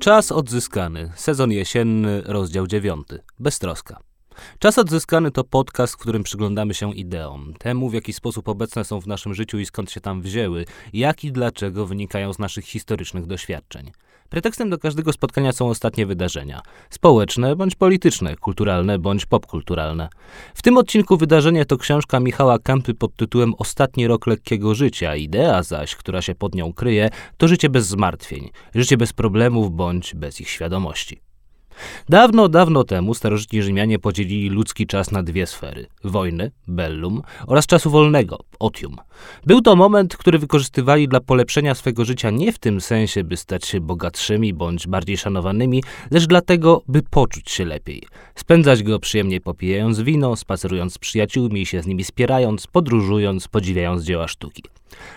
Czas odzyskany. Sezon jesienny, rozdział dziewiąty. Beztroska. Czas odzyskany to podcast, w którym przyglądamy się ideom, temu w jaki sposób obecne są w naszym życiu i skąd się tam wzięły, jak i dlaczego wynikają z naszych historycznych doświadczeń. Pretekstem do każdego spotkania są ostatnie wydarzenia społeczne bądź polityczne, kulturalne bądź popkulturalne. W tym odcinku wydarzenie to książka Michała Kępy pod tytułem Ostatni rok lekkiego życia. Idea zaś, która się pod nią kryje, to życie bez zmartwień, życie bez problemów bądź bez ich świadomości. Dawno, dawno temu starożytni Rzymianie podzielili ludzki czas na dwie sfery: wojny, bellum, oraz czasu wolnego, otium. Był to moment, który wykorzystywali dla polepszenia swego życia nie w tym sensie, by stać się bogatszymi bądź bardziej szanowanymi, lecz dlatego, by poczuć się lepiej. Spędzać go przyjemnie popijając wino, spacerując z przyjaciółmi, się z nimi spierając, podróżując, podziwiając dzieła sztuki.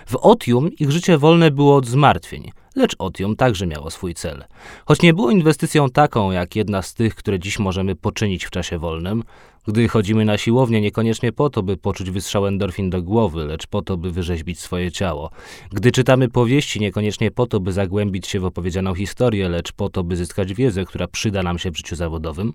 W otium ich życie wolne było od zmartwień – lecz Otium także miało swój cel. Choć nie było inwestycją taką, jak jedna z tych, które dziś możemy poczynić w czasie wolnym, gdy chodzimy na siłownię niekoniecznie po to, by poczuć wystrzał endorfin do głowy, lecz po to, by wyrzeźbić swoje ciało. Gdy czytamy powieści niekoniecznie po to, by zagłębić się w opowiedzianą historię, lecz po to, by zyskać wiedzę, która przyda nam się w życiu zawodowym.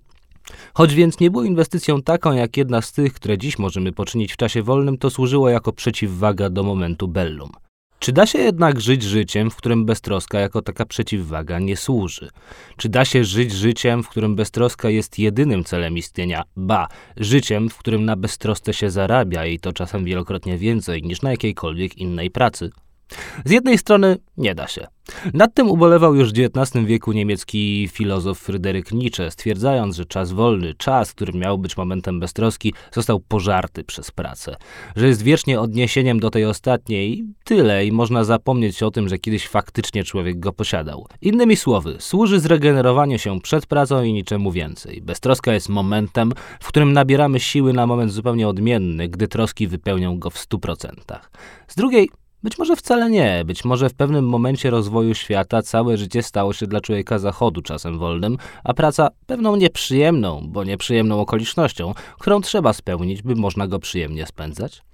Choć więc nie było inwestycją taką jak jedna z tych, które dziś możemy poczynić w czasie wolnym, to służyło jako przeciwwaga do momentu bellum. Czy da się jednak żyć życiem, w którym beztroska jako taka przeciwwaga nie służy? Czy da się żyć życiem, w którym beztroska jest jedynym celem istnienia? Ba, życiem, w którym na beztrosce się zarabia i to czasem wielokrotnie więcej niż na jakiejkolwiek innej pracy? Z jednej strony nie da się. Nad tym ubolewał już w XIX wieku niemiecki filozof Fryderyk Nietzsche, stwierdzając, że czas wolny, czas, który miał być momentem beztroski, został pożarty przez pracę. Że jest wiecznie odniesieniem do tej ostatniej tyle i można zapomnieć o tym, że kiedyś faktycznie człowiek go posiadał. Innymi słowy, służy zregenerowaniu się przed pracą i niczemu więcej. Beztroska jest momentem, w którym nabieramy siły na moment zupełnie odmienny, gdy troski wypełnią go w stu procentach. Z drugiej być może wcale nie, być może w pewnym momencie rozwoju świata całe życie stało się dla człowieka zachodu czasem wolnym, a praca pewną nieprzyjemną, bo nieprzyjemną okolicznością, którą trzeba spełnić, by można go przyjemnie spędzać.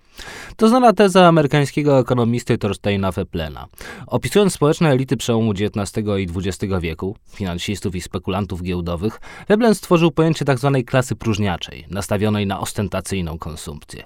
To znana teza amerykańskiego ekonomisty Thorsteina Veplena. Opisując społeczne elity przełomu XIX i XX wieku, finansistów i spekulantów giełdowych, Veblen stworzył pojęcie tzw. Tak klasy próżniaczej, nastawionej na ostentacyjną konsumpcję.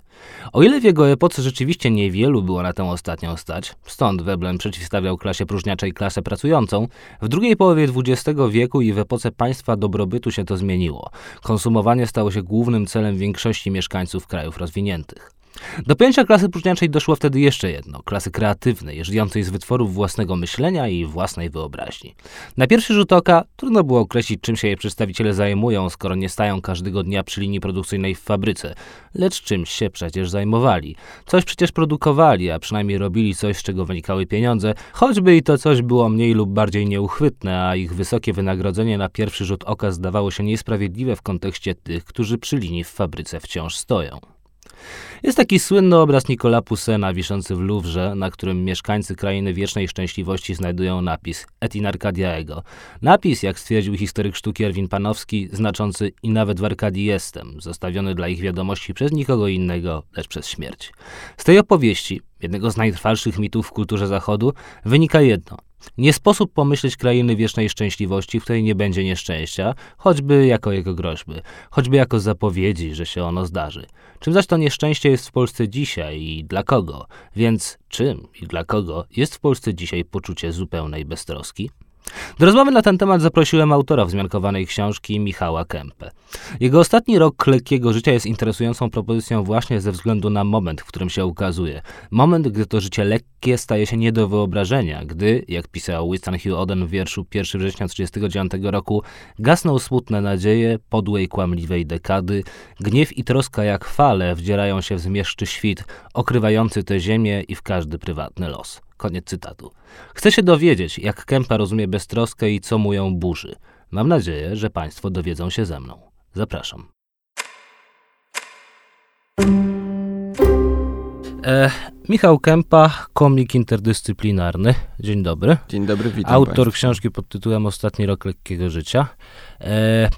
O ile w jego epoce rzeczywiście niewielu było na tę ostatnią stać, stąd Veblen przeciwstawiał klasie próżniaczej klasę pracującą, w drugiej połowie XX wieku i w epoce państwa dobrobytu się to zmieniło. Konsumowanie stało się głównym celem większości mieszkańców krajów rozwiniętych. Do pojęcia klasy próżniaczej doszło wtedy jeszcze jedno klasy kreatywnej, żyjącej z wytworów własnego myślenia i własnej wyobraźni. Na pierwszy rzut oka trudno było określić, czym się jej przedstawiciele zajmują, skoro nie stają każdego dnia przy linii produkcyjnej w fabryce. Lecz czymś się przecież zajmowali. Coś przecież produkowali, a przynajmniej robili coś, z czego wynikały pieniądze, choćby i to coś było mniej lub bardziej nieuchwytne, a ich wysokie wynagrodzenie na pierwszy rzut oka zdawało się niesprawiedliwe w kontekście tych, którzy przy linii w fabryce wciąż stoją. Jest taki słynny obraz Nicola Poussena wiszący w Louvre, na którym mieszkańcy krainy wiecznej szczęśliwości znajdują napis Et in Arcadia ego. Napis, jak stwierdził historyk sztuki Erwin Panowski, znaczący i nawet w Arkadii jestem, zostawiony dla ich wiadomości przez nikogo innego, lecz przez śmierć. Z tej opowieści, jednego z najtrwalszych mitów w kulturze Zachodu, wynika jedno – nie sposób pomyśleć krainy wiecznej szczęśliwości, w której nie będzie nieszczęścia, choćby jako jego groźby, choćby jako zapowiedzi, że się ono zdarzy. Czym zaś to nieszczęście jest w Polsce dzisiaj i dla kogo? Więc czym i dla kogo jest w Polsce dzisiaj poczucie zupełnej beztroski? Do rozmowy na ten temat zaprosiłem autora wzmiankowanej książki Michała Kępę. Jego ostatni rok lekkiego życia jest interesującą propozycją właśnie ze względu na moment, w którym się ukazuje. Moment, gdy to życie lekkie staje się nie do wyobrażenia, gdy, jak pisał Winston Hugh Oden w wierszu 1 września 1939 roku, gasną smutne nadzieje podłej, kłamliwej dekady, gniew i troska jak fale wdzierają się w zmieszczy świt, okrywający tę ziemię i w każdy prywatny los. Koniec cytatu. Chcę się dowiedzieć, jak Kępa rozumie beztroskę i co mu ją burzy. Mam nadzieję, że Państwo dowiedzą się ze mną. Zapraszam. E, Michał Kępa, komik interdyscyplinarny. Dzień dobry. Dzień dobry, witam Autor państwa. książki pod tytułem Ostatni rok lekkiego życia. E,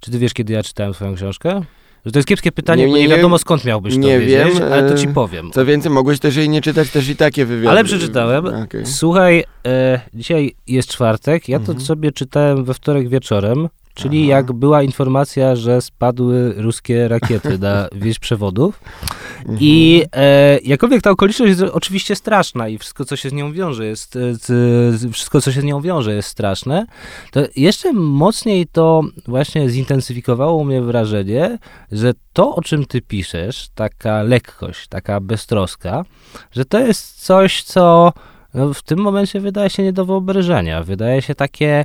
czy ty wiesz, kiedy ja czytałem swoją książkę? Że to jest kiepskie pytanie, Nie- bo nie nie wiem. wiadomo skąd miałbyś to Nie wiedzieć, wiem, ale to e, ci powiem. Co więcej, mogłeś też jej nie czytać, też i takie wywiady. Ale przeczytałem. Okej. Słuchaj, e, dzisiaj jest czwartek, ja to Mhm. sobie czytałem we wtorek wieczorem, czyli Aha. jak była informacja, że spadły ruskie rakiety na wieś przewodów. Mhm. I e, jakkolwiek ta okoliczność jest oczywiście straszna i wszystko, co się z nią wiąże, jest, e, z, wszystko, co się z nią wiąże, jest straszne, to jeszcze mocniej to właśnie zintensyfikowało mnie wrażenie, że to, o czym ty piszesz, taka lekkość, taka beztroska, że to jest coś, co no, w tym momencie wydaje się nie do wyobrażenia. Wydaje się takie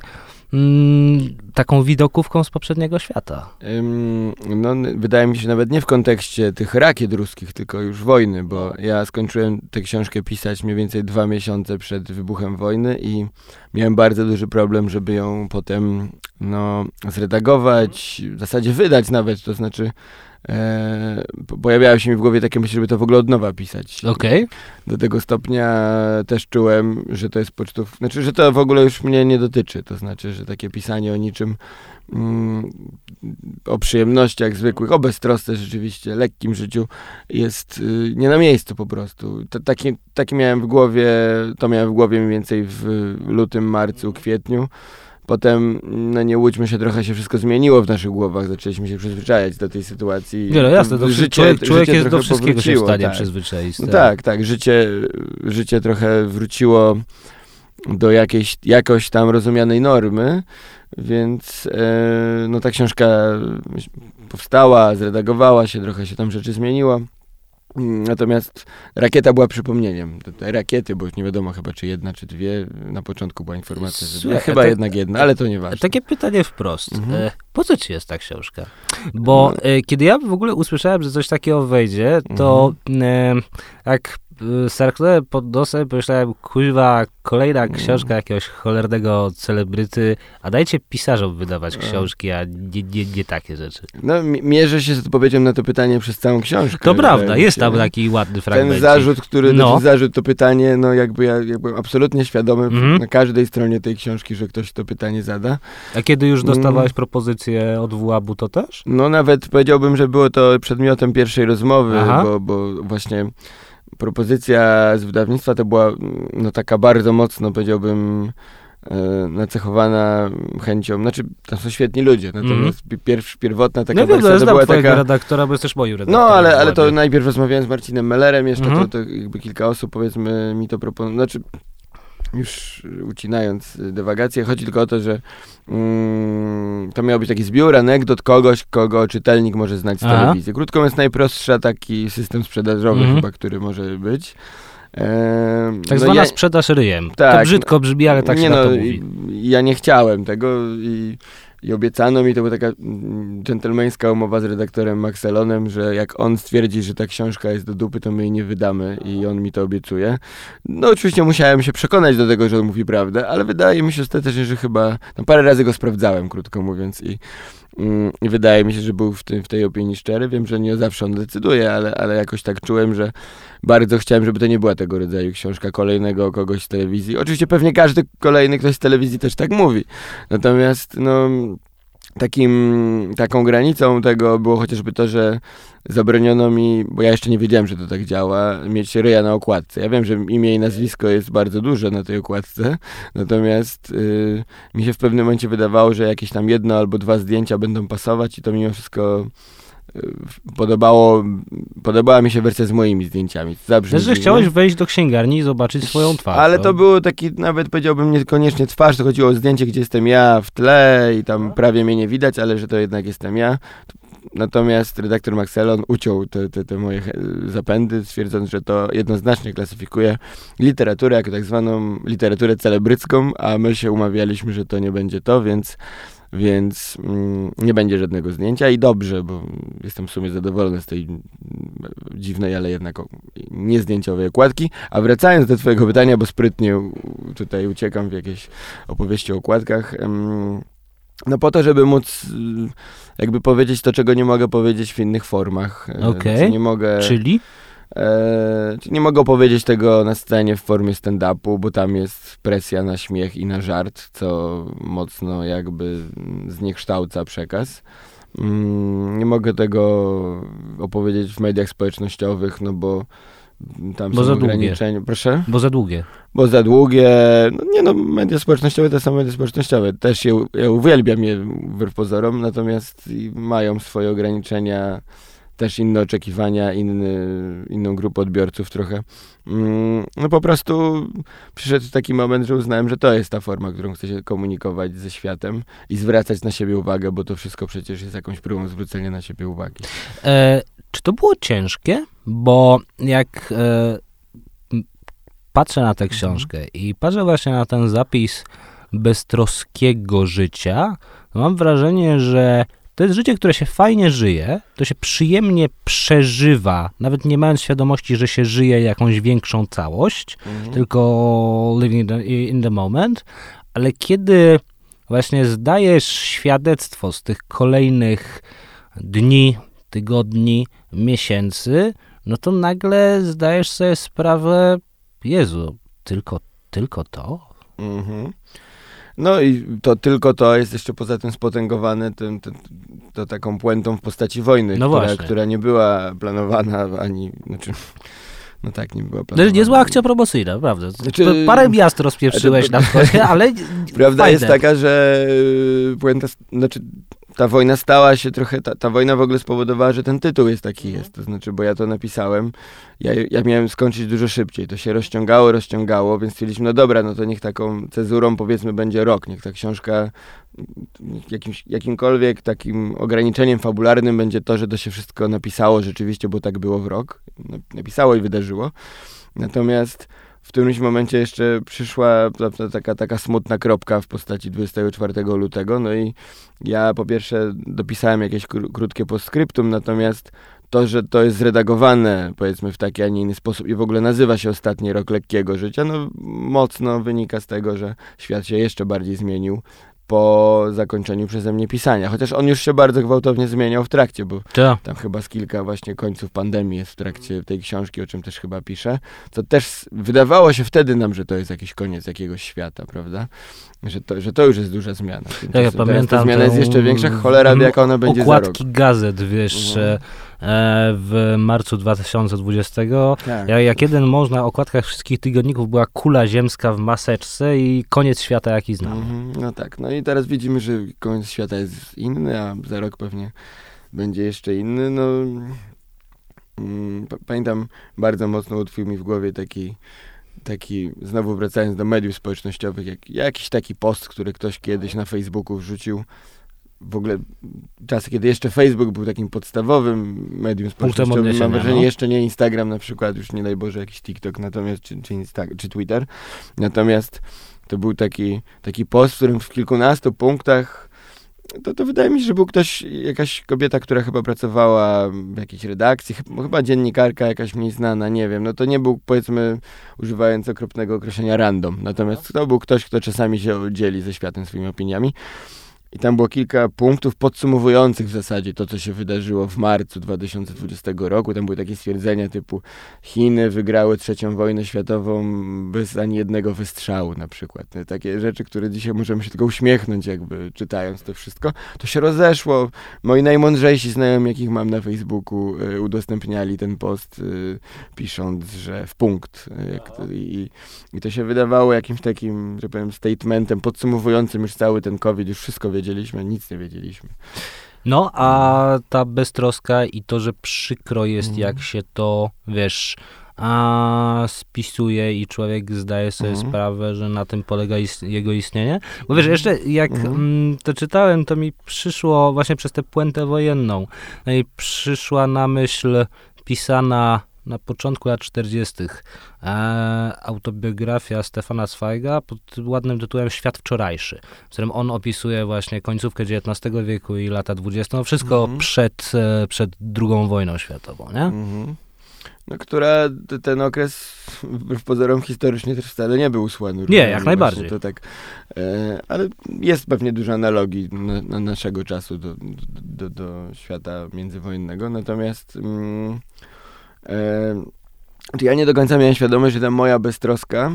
mm, taką widokówką z poprzedniego świata. Ym, No, wydaje mi się nawet nie w kontekście tych rakiet ruskich, tylko już wojny, bo ja skończyłem tę książkę pisać mniej więcej dwa miesiące przed wybuchem wojny i miałem bardzo duży problem, żeby ją potem no, zredagować, w zasadzie wydać nawet, to znaczy e, po- pojawiały się mi w głowie takie myśli, żeby to w ogóle od nowa pisać. Okej? Do tego stopnia też czułem, że to jest pocztów, znaczy, że to w ogóle już mnie nie dotyczy. To znaczy, że takie pisanie o niczym, mm, o przyjemnościach zwykłych, o beztrosce rzeczywiście, lekkim życiu jest y, nie na miejscu po prostu. To, taki, taki miałem w głowie, to miałem w głowie mniej więcej w lutym, marcu, kwietniu. Potem, no nie łudźmy się, trochę się wszystko zmieniło w naszych głowach, zaczęliśmy się przyzwyczajać do tej sytuacji. Nie, no jasne, to życie, człowiek, człowiek życie jest do wszystkiego się w stanie tak. przyzwyczaić. No tak, tak. Życie, życie trochę wróciło do jakiejś jakoś tam rozumianej normy, więc e, no ta książka powstała, zredagowała się, trochę się tam rzeczy zmieniło. Mm, Natomiast rakieta była przypomnieniem. Te, rakiety, bo już nie wiadomo chyba czy jedna, czy dwie. Na początku była informacja, że. Słuchaj, Chyba tak- jednak jedna, ale to nieważne. Takie pytanie wprost. Mhm. E, po co ci jest ta książka? Bo No. kiedy ja w ogóle usłyszałem, że coś takiego wejdzie, to Mhm. e, jak sarknąłem pod nosem, pomyślałem, kuźwa, kolejna Mhm. książka jakiegoś cholernego celebryty, a dajcie pisarzom wydawać książki, a nie, nie, nie takie rzeczy. No, mi- mierzę się z odpowiedzią na to pytanie przez całą książkę. To prawda, jest tam taki ładny fragment. Ten zarzut, który, No. znaczy zarzut, to pytanie, no jakby ja, ja byłem absolutnie świadomy Mhm. na każdej stronie tej książki, że ktoś to pytanie zada. A kiedy już dostawałeś Mm. propozycję od WAB-u, to też? No nawet powiedziałbym, że było to przedmiotem pierwszej rozmowy, bo, bo właśnie propozycja z wydawnictwa to była mm, no taka bardzo mocno, powiedziałbym, e, nacechowana chęcią, znaczy tam są świetni ludzie, natomiast pi- pierw, pierwotna taka no wersja ja to znam była taka... redaktora, bo jesteś moim redaktorem. No, ale, ale to najpierw rozmawiałem z Marcinem Mellerem jeszcze, Mhm. to, to jakby kilka osób powiedzmy mi to proponowało, znaczy już ucinając y, dywagację, chodzi tylko o to, że mm, to miał być taki zbiór anegdot kogoś, kogo czytelnik może znać z Aha. telewizji. Krótko mówiąc, najprostsza taki system sprzedażowy Mhm. chyba, który może być. Tak no zwana ja- sprzedaż ryjem. to Tak. brzydko brzmi, ale tak się nie na no, to mówi. Ja nie chciałem tego i, i obiecano mi, to była taka mm, dżentelmeńska umowa z redaktorem Maxelonem, że jak on stwierdzi, że ta książka jest do dupy, to my jej nie wydamy i on mi to obiecuje. No oczywiście musiałem się przekonać do tego, że on mówi prawdę, ale wydaje mi się ostatecznie, że chyba, no parę razy go sprawdzałem, krótko mówiąc i I wydaje mi się, że był w, tym, w tej opinii szczery. Wiem, że nie zawsze on decyduje, ale, ale jakoś tak czułem, że bardzo chciałem, żeby to nie była tego rodzaju książka kolejnego kogoś z telewizji. Oczywiście pewnie każdy kolejny ktoś z telewizji też tak mówi. Natomiast no, takim, taką granicą tego było chociażby to, że zabroniono mi, bo ja jeszcze nie wiedziałem, że to tak działa, mieć ryja na okładce. Ja wiem, że imię i nazwisko jest bardzo duże na tej okładce, natomiast y, mi się w pewnym momencie wydawało, że jakieś tam jedno albo dwa zdjęcia będą pasować i to mimo wszystko podobało, podobała mi się wersja z moimi zdjęciami. Zabrzmi Wiesz, że chciałeś wejść do księgarni i zobaczyć swoją twarz. Ale no. to było taki, nawet powiedziałbym, niekoniecznie twarz, to chodziło o zdjęcie, gdzie jestem ja w tle i tam prawie mnie nie widać, ale że to jednak jestem ja. Natomiast redaktor Maxelon uciął te, te, te moje zapędy, twierdząc, że to jednoznacznie klasyfikuje literaturę jako tak zwaną literaturę celebrycką, a my się umawialiśmy, że to nie będzie to, więc, więc mm, nie będzie żadnego zdjęcia i dobrze, bo jestem w sumie zadowolony z tej dziwnej, ale jednak niezdjęciowej okładki. A wracając do twojego pytania, bo sprytnie tutaj uciekam w jakieś opowieści o okładkach, no po to, żeby móc jakby powiedzieć to, czego nie mogę powiedzieć w innych formach. E, Okej. znaczy Nie mogę... Czyli? E, czy nie mogę opowiedzieć tego na scenie w formie stand-upu, bo tam jest presja na śmiech i na żart, co mocno jakby zniekształca przekaz. Mm, nie mogę tego opowiedzieć w mediach społecznościowych, no bo tam Bo są za długie. ograniczenia. Proszę? Bo za długie. Bo za długie. No nie no, media społecznościowe to są media społecznościowe. Też je, ja uwielbiam je wbrew pozorom, natomiast mają swoje ograniczenia, też inne oczekiwania, inny, inną grupę odbiorców trochę. Mm, No po prostu przyszedł taki moment, że uznałem, że to jest ta forma, którą chcę się komunikować ze światem i zwracać na siebie uwagę, bo to wszystko przecież jest jakąś próbą zwrócenia na siebie uwagi. E, czy to było ciężkie? Bo jak e, patrzę na tę książkę i patrzę właśnie na ten zapis beztroskiego życia, to mam wrażenie, że to jest życie, które się fajnie żyje, to się przyjemnie przeżywa, nawet nie mając świadomości, że się żyje jakąś większą całość, tylko living in the, in the moment, ale kiedy właśnie zdajesz świadectwo z tych kolejnych dni, tygodni, miesięcy, no to nagle zdajesz sobie sprawę, Jezu, tylko, tylko to? Mhm. No i to tylko to jest jeszcze poza tym spotęgowane tym, tym, to taką puentą w postaci wojny, No która, która nie była planowana ani, znaczy, no tak, nie była To planowana. niezła akcja promocyjna, prawda? Znaczy- To Parę miast rozpieprzyłeś na wschodzie, ale Prawda fajne. jest taka, że y, puenta, znaczy ta wojna stała się trochę, ta, ta wojna w ogóle spowodowała, że ten tytuł jest taki jest, to znaczy, bo ja to napisałem, ja, ja miałem skończyć dużo szybciej, to się rozciągało, rozciągało, więc stwierdziliśmy, no dobra, no to niech taką cezurą powiedzmy będzie rok, niech ta książka jakimś, jakimkolwiek takim ograniczeniem fabularnym będzie to, że to się wszystko napisało rzeczywiście, bo tak było w rok, Nap- napisało i wydarzyło, natomiast w którymś momencie jeszcze przyszła ta, ta, taka, taka smutna kropka w postaci 24 lutego. No i ja po pierwsze dopisałem jakieś kró- krótkie postscriptum, natomiast to, że to jest zredagowane powiedzmy w taki, a nie inny sposób i w ogóle nazywa się Ostatni Rok Lekkiego Życia, no mocno wynika z tego, że świat się jeszcze bardziej zmienił po zakończeniu przeze mnie pisania. Chociaż on już się bardzo gwałtownie zmieniał w trakcie, bo To. tam chyba z kilka właśnie końców pandemii jest w trakcie tej książki, o czym też chyba piszę. Co też wydawało się wtedy nam, że to jest jakiś koniec jakiegoś świata, prawda? Że to, że to już jest duża zmiana. Tak, ja pamiętam Ta zmiana jest jeszcze większa. Cholera jaka ona będzie za rok. Okładki gazet, wiesz, Mhm. E, w marcu 2020. Tak. Jak, jeden mąż na okładkach wszystkich tygodników była kula ziemska w maseczce i koniec świata, jaki znamy. Mhm, no tak, no i teraz widzimy, że koniec świata jest inny, a za rok pewnie będzie jeszcze inny. No, mm, pa- pamiętam bardzo mocno utkwił mi w głowie taki, taki, znowu wracając do mediów społecznościowych, jak, jakiś taki post, który ktoś kiedyś na Facebooku wrzucił. W ogóle czasy, kiedy jeszcze Facebook był takim podstawowym medium społecznościowym, mam wrażenie, no. jeszcze nie Instagram na przykład, już nie daj Boże jakiś TikTok, natomiast, czy, czy, Insta, czy Twitter. Natomiast to był taki, taki post, w którym w kilkunastu punktach to, to wydaje mi się, że był ktoś, jakaś kobieta, która chyba pracowała w jakiejś redakcji, chyba, chyba dziennikarka jakaś mniej znana, nie wiem. No to nie był, powiedzmy, używając okropnego określenia random. Natomiast to był ktoś, kto czasami się dzieli ze światem swoimi opiniami. I tam było kilka punktów podsumowujących w zasadzie to, co się wydarzyło w marcu 2020 roku. Tam były takie stwierdzenia typu Chiny wygrały trzecią wojnę światową bez ani jednego wystrzału na przykład. Takie rzeczy, które dzisiaj możemy się tylko uśmiechnąć jakby czytając to wszystko. To się rozeszło. Moi najmądrzejsi znajomi, jakich mam na Facebooku, y, udostępniali ten post, y, pisząc, że w punkt. Jak to, i, I to się wydawało jakimś takim, że powiem, statementem podsumowującym już cały ten COVID. Już wszystko wiedzieliśmy, nic nie wiedzieliśmy. No, a ta beztroska i to, że przykro jest, Mhm. jak się to, wiesz, a spisuje i człowiek zdaje sobie Mhm. sprawę, że na tym polega jego istnienie. Bo wiesz, jeszcze jak Mhm. mm, to czytałem, to mi przyszło właśnie przez tę puentę wojenną, no i przyszła na myśl pisana na początku lat 40. E, autobiografia Stefana Zweiga pod ładnym tytułem Świat wczorajszy, w którym on opisuje właśnie końcówkę XIX wieku i lata 20. No wszystko Mhm. przed, e, przed II wojną światową, nie? Mhm. No, która ten okres wbrew pozorom historycznie też wcale nie był usłany. Nie, jak najbardziej. To tak, e, ale jest pewnie dużo analogii na, na naszego czasu do, do, do świata międzywojennego. Natomiast mm, czy ja nie do końca miałem świadomość, że ta moja beztroska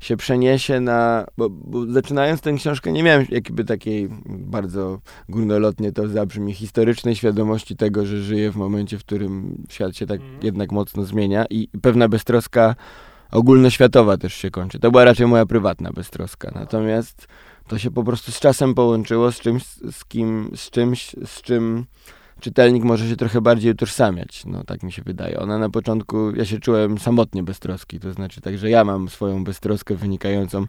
się przeniesie na. Bo, bo zaczynając tę książkę, nie miałem jakby takiej bardzo górnolotnie to zabrzmi historycznej świadomości tego, że żyję w momencie, w którym świat się tak Mhm. jednak mocno zmienia i pewna beztroska ogólnoświatowa też się kończy. To była raczej moja prywatna beztroska. Natomiast to się po prostu z czasem połączyło z czymś, z kim, z czymś, z czym czytelnik może się trochę bardziej utożsamiać. No tak mi się wydaje. Ona na początku, ja się czułem samotnie beztroski, to znaczy tak, że ja mam swoją beztroskę wynikającą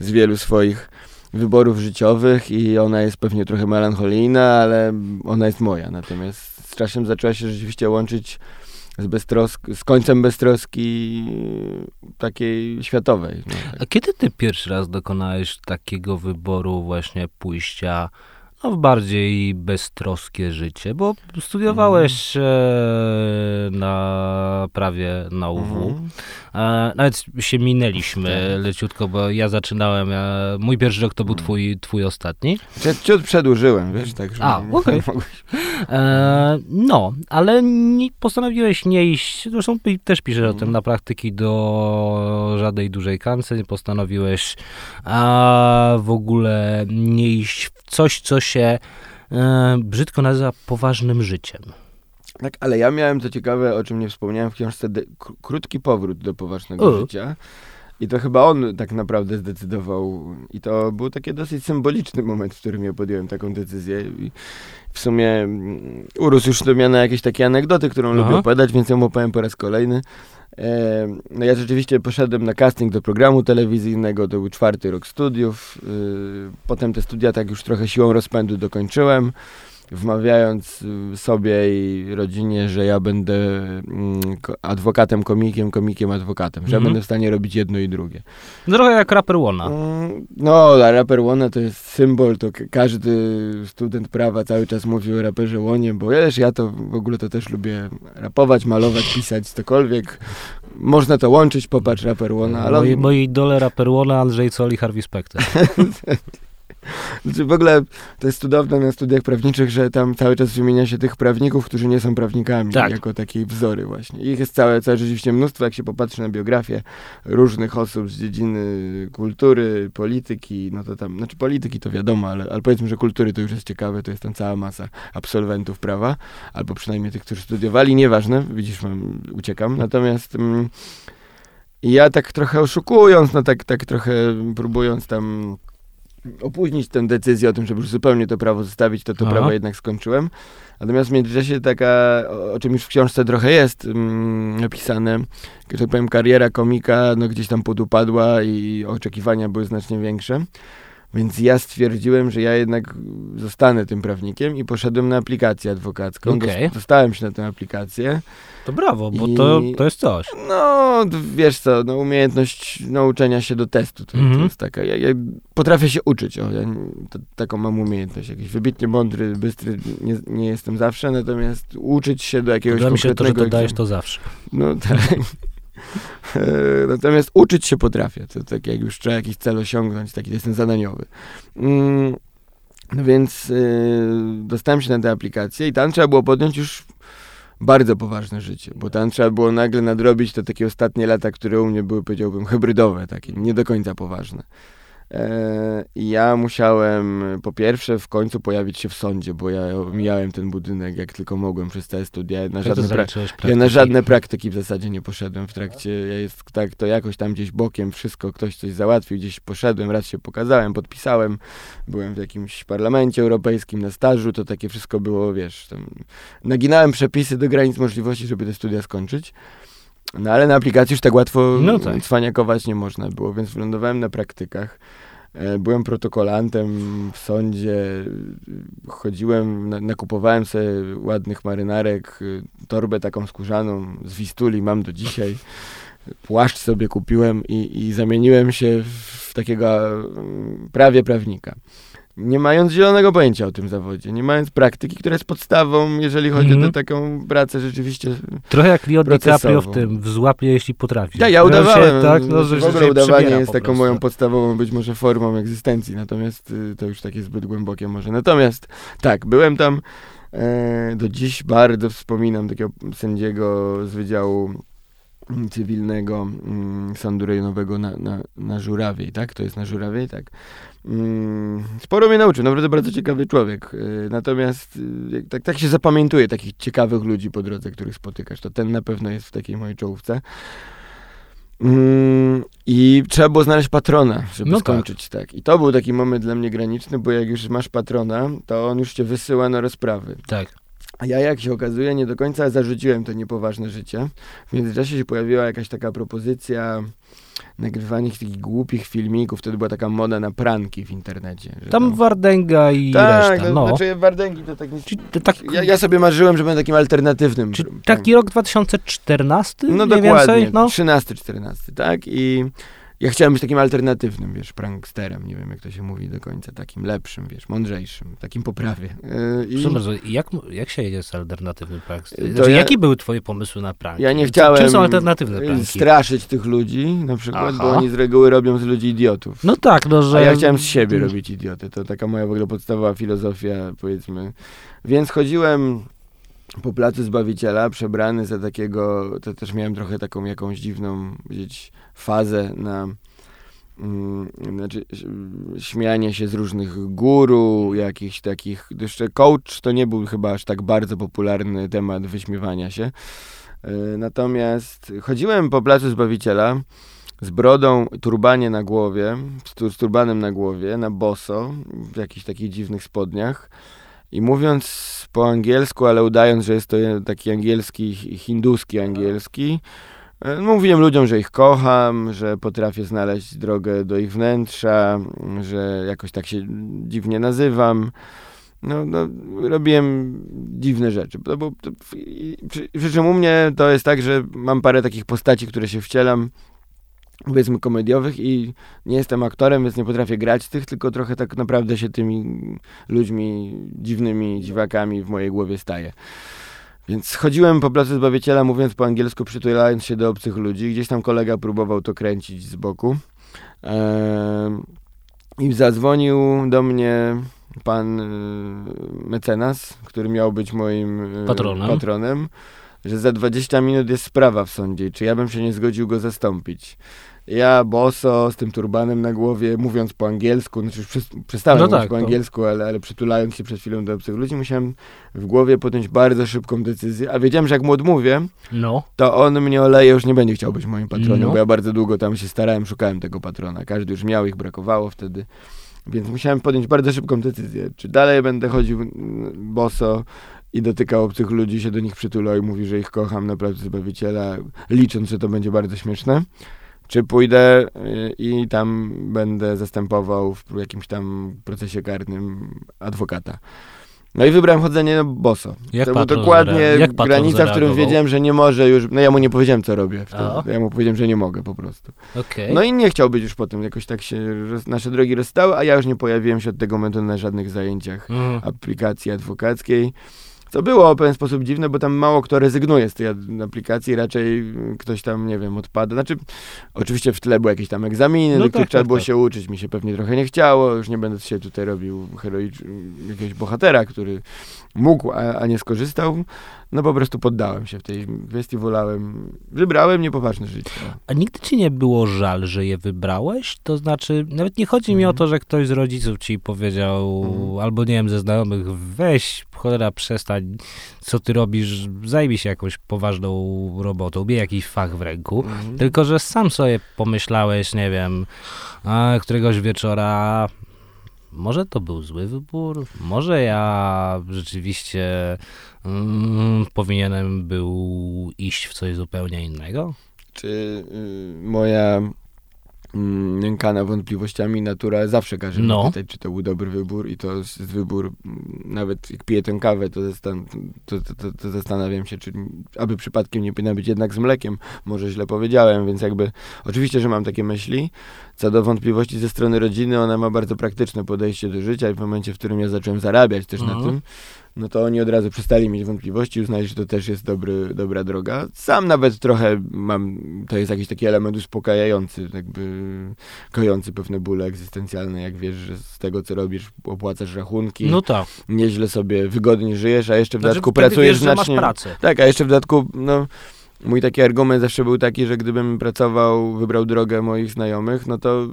z wielu swoich wyborów życiowych i ona jest pewnie trochę melancholijna, ale ona jest moja. Natomiast z czasem zaczęła się rzeczywiście łączyć z, beztrosk- z końcem beztroski takiej światowej. No, tak. A kiedy ty pierwszy raz dokonałeś takiego wyboru właśnie pójścia no, w bardziej beztroskie życie? Bo studiowałeś Mhm. e, na prawie na UW. Mhm. E, nawet się minęliśmy Tak. leciutko, bo ja zaczynałem, e, mój pierwszy rok to był Mhm. twój, twój ostatni. Ja ciut przedłużyłem, wiesz, tak, że A, okej. No, ale postanowiłeś nie iść, zresztą też piszesz o tym, Mhm. na praktyki do żadnej dużej kance, nie postanowiłeś a, w ogóle nie iść w coś, co się e, brzydko nazywa poważnym życiem. Tak, ale ja miałem, co ciekawe, o czym nie wspomniałem w książce, de- krótki powrót do poważnego O. życia. I to chyba on tak naprawdę zdecydował. I to był taki dosyć symboliczny moment, w którym ja podjąłem taką decyzję. I w sumie mm, urósł już do mnie na jakieś takie anegdoty, którą Aha. lubię opowiadać, więc ją opowiem po raz kolejny. E, no ja rzeczywiście poszedłem na casting do programu telewizyjnego, to był czwarty rok studiów. Y, potem te studia tak już trochę siłą rozpędu dokończyłem wmawiając y, sobie i rodzinie, że ja będę mm, adwokatem, komikiem, komikiem, adwokatem, że ja Mhm. będę w stanie robić jedno i drugie. Trochę jak raper Łona. Mm, No, a raper Łona to jest symbol, to każdy student prawa cały czas mówi o raperze Łonie, bo wiesz, ja to w ogóle to też lubię rapować, malować, pisać, cokolwiek. Można to łączyć, popatrz, raper Łona, ale Moi, moi idole raper Łona, Andrzej Coli, Harvey Specter. Znaczy w ogóle to jest cudowne na studiach prawniczych, że tam cały czas wymienia się tych prawników, którzy nie są prawnikami, Tak. jako takie wzory właśnie. Ich jest całe, całe rzeczywiście mnóstwo, jak się popatrzy na biografię różnych osób z dziedziny kultury, polityki, no to tam, znaczy polityki to wiadomo, ale, ale powiedzmy, że kultury to już jest ciekawe, to jest tam cała masa absolwentów prawa, albo przynajmniej tych, którzy studiowali, nieważne, widzisz, mam, uciekam, natomiast... Mm, ja tak trochę oszukując, no tak, tak trochę próbując tam opóźnić tę decyzję o tym, żeby już zupełnie to prawo zostawić, to to Aha. prawo jednak skończyłem. Natomiast w międzyczasie taka, o, czym już w książce trochę jest mm, napisane, że tak powiem, kariera komika no, gdzieś tam podupadła i oczekiwania były znacznie większe. Więc ja stwierdziłem, że ja jednak zostanę tym prawnikiem i poszedłem na aplikację adwokacką. Dos- Dostałem się na tę aplikację. To brawo, bo I- to, to jest coś. No, wiesz co, no, umiejętność nauczenia się do testu to, to Mhm. jest taka. Ja, ja potrafię się uczyć, o, ja to, taką mam umiejętność. Jakiś wybitnie mądry, bystry nie, nie jestem zawsze, natomiast uczyć się do jakiegoś Podoba mi się to, że dodajesz egzaminu- to zawsze. No tak. Natomiast uczyć się potrafię. To tak jak już trzeba jakiś cel osiągnąć, taki jestem zadaniowy. Mm, No więc y, dostałem się na tę aplikację i tam trzeba było podjąć już bardzo poważne życie, bo tam trzeba było nagle nadrobić te takie ostatnie lata, które u mnie były, powiedziałbym, hybrydowe, takie nie do końca poważne. E, I ja musiałem po pierwsze w końcu pojawić się w sądzie, bo ja omijałem ten budynek jak tylko mogłem przez całe studia. Na Jak to żadne pra- ja na żadne praktyki w zasadzie nie poszedłem w trakcie. Ja jest tak, to jakoś tam gdzieś bokiem wszystko, ktoś coś załatwił, gdzieś poszedłem, raz się pokazałem, podpisałem. Byłem w jakimś parlamencie europejskim na stażu, to takie wszystko było, wiesz, tam naginałem przepisy do granic możliwości, żeby te studia skończyć. No ale na aplikacji już tak łatwo No tak. cwaniakować nie można było, więc wylądowałem na praktykach. E, Byłem protokolantem w sądzie, chodziłem, na- nakupowałem sobie ładnych marynarek, torbę taką skórzaną z Wistuli mam do dzisiaj. Płaszcz sobie kupiłem i, i zamieniłem się w takiego mm, prawie prawnika. Nie mając zielonego pojęcia o tym zawodzie, nie mając praktyki, która jest podstawą, jeżeli chodzi Mhm. o tę taką pracę rzeczywiście Trochę jak Leo DiCaprio w tym, w Złapie jeśli potrafi. ja, ja udawałem. Się, tak, no, że, w ogóle udawanie jest taką moją podstawową być może formą egzystencji, natomiast y, to już takie zbyt głębokie może. Natomiast tak, byłem tam e, do dziś bardzo wspominam takiego sędziego z Wydziału mm, cywilnego mm, sądu rejonowego na, na, na Żurawiej, tak? To jest na Żurawiej, tak. Mm, sporo mnie nauczył, naprawdę bardzo ciekawy człowiek. Y, Natomiast y, tak, tak się zapamiętuje takich ciekawych ludzi po drodze, których spotykasz. To ten na pewno jest w takiej mojej czołówce. Mm, I trzeba było znaleźć patrona, żeby No tak. skończyć tak. I to był taki moment dla mnie graniczny, bo jak już masz patrona, to on już cię wysyła na rozprawy. Tak. A ja, jak się okazuje, nie do końca zarzuciłem to niepoważne życie. W międzyczasie się pojawiła jakaś taka propozycja nagrywania takich głupich filmików. Wtedy była taka moda na pranki w internecie. że Tam Wardęga i tak, reszta, to no. znaczy Wardęgi to tak. Czyli to tak, ja, ja sobie marzyłem, że będę takim alternatywnym. czy taki rok 2014 No dokładnie, więcej? No. 13-14, tak? I ja chciałem być takim alternatywnym, wiesz, pranksterem, nie wiem jak to się mówi do końca, takim lepszym, wiesz, mądrzejszym, takim poprawie. Yy, i bardzo, jak, jak się jedzie z alternatywnym prankiem? To Znaczy, ja- Jakie były twoje pomysły na pranki? ja nie chciałem Czym są alternatywne pranki? straszyć tych ludzi, na przykład, bo Aha. oni z reguły robią z ludzi idiotów. No tak, no że... A ja chciałem z siebie robić idioty. To taka moja w ogóle podstawowa filozofia, powiedzmy. Więc chodziłem po placu Zbawiciela, przebrany za takiego, to też miałem trochę taką jakąś dziwną, powiedzieć, fazę na mm, znaczy śmianie się z różnych guru, jakichś takich, jeszcze coach to nie był chyba aż tak bardzo popularny temat wyśmiewania się. E, Natomiast chodziłem po placu Zbawiciela z brodą, turbanie na głowie, z, tu, z turbanem na głowie, na boso, w jakichś takich dziwnych spodniach i mówiąc po angielsku, ale udając, że jest to taki angielski, hi- hinduski angielski, mówiłem ludziom, że ich kocham, że potrafię znaleźć drogę do ich wnętrza, że jakoś tak się dziwnie nazywam. No, no, robiłem dziwne rzeczy. To, było- to, przy, przy czym u mnie to jest tak, że mam parę takich postaci, które się wcielam, powiedzmy komediowych i nie jestem aktorem, więc nie potrafię grać tych, tylko trochę tak naprawdę się tymi ludźmi dziwnymi, dziwakami w mojej głowie staje. Więc chodziłem po placu Zbawiciela, mówiąc po angielsku, przytulając się do obcych ludzi. Gdzieś tam kolega próbował to kręcić z boku. I zadzwonił do mnie pan y, mecenas, który miał być moim y, Patronem. patronem, że za 20 minut jest sprawa w sądzie czy ja bym się nie zgodził go zastąpić. Ja boso, z tym turbanem na głowie, mówiąc po angielsku, znaczy już przes- przestałem No mówić tak, po to- angielsku, ale, ale przytulając się przed chwilą do obcych ludzi, musiałem w głowie podjąć bardzo szybką decyzję, a wiedziałem, że jak mu odmówię, No, to on mnie oleje, już nie będzie chciał być moim patronem, No. bo ja bardzo długo tam się starałem, szukałem tego patrona. Każdy już miał, ich brakowało wtedy. Więc musiałem podjąć bardzo szybką decyzję. Czy dalej będę chodził boso i dotykał obcych ludzi, się do nich przytulał i mówi, że ich kocham na placu Zbawiciela, licząc, że to będzie bardzo śmieszne. Czy pójdę y, i tam będę zastępował w jakimś tam procesie karnym adwokata. No i wybrałem chodzenie boso. Jak to był dokładnie granica, w którym wiedziałem, że nie może już. No ja mu nie powiedziałem, co robię. Wtedy. Ja mu powiedziałem, że nie mogę po prostu. okej. No i nie chciał być już potem. Jakoś tak się roz, nasze drogi rozstały, a ja już nie pojawiłem się od tego momentu na żadnych zajęciach Mhm. aplikacji adwokackiej. Co było w pewien sposób dziwne, bo tam mało kto rezygnuje z tej aplikacji, raczej ktoś tam, nie wiem, odpada. Znaczy, oczywiście w tle były jakieś tam egzaminy, No do których tak, trzeba tak, było tak. się uczyć. Mi się pewnie trochę nie chciało, już nie będę się tutaj robił heroicz... jakiegoś bohatera, który mógł, a, a nie skorzystał. No po prostu poddałem się w tej kwestii, wolałem, wybrałem niepoważne życie. A nigdy ci nie było żal, że je wybrałeś? To znaczy, nawet nie chodzi mi o to, że ktoś z rodziców ci powiedział, Mhm. albo nie wiem, ze znajomych, weź, cholera, przestań, co ty robisz, zajmij się jakąś poważną robotą, miej jakiś fach w ręku. Mhm. Tylko, że sam sobie pomyślałeś, nie wiem, a, któregoś wieczora, może to był zły wybór, może ja rzeczywiście mm, powinienem był iść w coś zupełnie innego? czy y, moja nękana wątpliwościami natura zawsze każe No. mi pytać, czy to był dobry wybór i to jest wybór, mm, nawet jak piję tę kawę, to, zastan- to, to, to, zastanawiam się, czy aby przypadkiem nie powinna być jednak z mlekiem, może źle powiedziałem, więc jakby oczywiście, że mam takie myśli. Co do wątpliwości ze strony rodziny, ona ma bardzo praktyczne podejście do życia i w momencie, w którym ja zacząłem zarabiać też na Mhm. tym, no to oni od razu przestali mieć wątpliwości, uznali, że to też jest dobry, dobra droga. Sam nawet trochę mam, to jest jakiś taki element uspokajający, jakby kojący pewne bóle egzystencjalne, jak wiesz, że z tego, co robisz, opłacasz rachunki, No tak. nieźle sobie wygodnie żyjesz, a jeszcze w Znaczy, dodatku pracujesz wiesz, że masz znacznie... pracę. Tak, a jeszcze w dodatku, no, mój taki argument zawsze był taki, że gdybym pracował, wybrał drogę moich znajomych, no to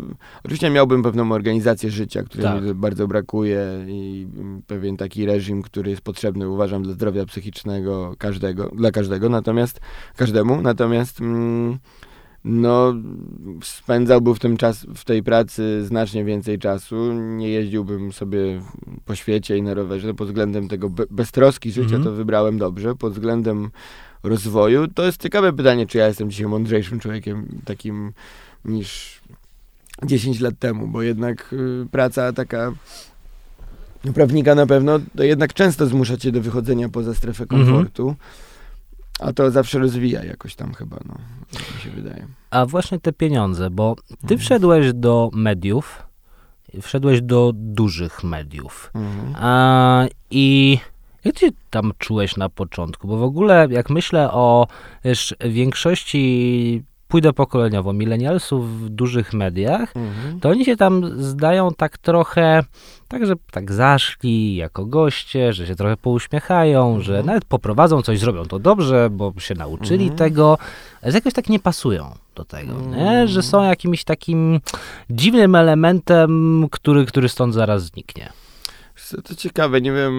oczywiście miałbym pewną organizację życia, której Tak. mi bardzo brakuje i pewien taki reżim, który jest potrzebny, uważam, dla zdrowia psychicznego każdego, dla każdego, natomiast każdemu, natomiast mm, no, spędzałbym w tym czas, w tej pracy znacznie więcej czasu, nie jeździłbym sobie po świecie i na rowerze, pod względem tego be, beztroski życia Mhm. to wybrałem dobrze, pod względem rozwoju, to jest ciekawe pytanie, czy ja jestem dzisiaj mądrzejszym człowiekiem takim niż 10 lat temu, bo jednak y, praca taka prawnika na pewno, to jednak często zmusza cię do wychodzenia poza strefę Mhm. komfortu, a to zawsze rozwija jakoś tam chyba, no, tak mi się wydaje. A właśnie te pieniądze, bo ty Mhm. wszedłeś do mediów, wszedłeś do dużych mediów. Mhm. A, I jak ty tam czułeś na początku? Bo w ogóle jak myślę o wiesz, większości, pójdę pokoleniowo, milenialsów w dużych mediach, Mhm. to oni się tam zdają tak trochę, tak, że tak zaszli jako goście, że się trochę pouśmiechają, że Mhm. nawet poprowadzą coś, zrobią to dobrze, bo się nauczyli Mhm. tego, ale jakoś tak nie pasują do tego, nie? Mhm. że są jakimś takim dziwnym elementem, który, który stąd zaraz zniknie. Co to ciekawe, nie wiem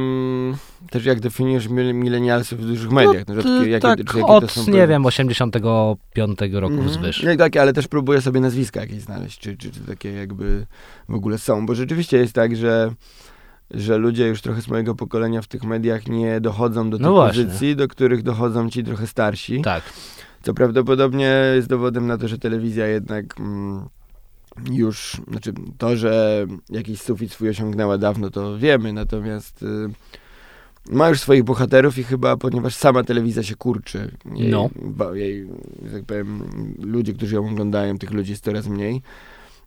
też jak definiujesz mil- milenialsów w dużych mediach. No, rzadkie- jakie, tak, jakie to od, są nie wiem, 85 roku Mhm. wzwyż. Nie, takie, ale też próbuję sobie nazwiska jakieś znaleźć, czy, czy, czy takie jakby w ogóle są, bo rzeczywiście jest tak, że że ludzie już trochę z mojego pokolenia w tych mediach nie dochodzą do tych No pozycji, do których dochodzą ci trochę starsi. Tak. Co prawdopodobnie jest dowodem na to, że telewizja jednak mm, już, znaczy to, że jakiś sufit swój osiągnęła dawno, to wiemy, natomiast y, ma już swoich bohaterów i chyba, ponieważ sama telewizja się kurczy, jej, No. ba, jej tak powiem, ludzie, którzy ją oglądają, tych ludzi jest coraz mniej,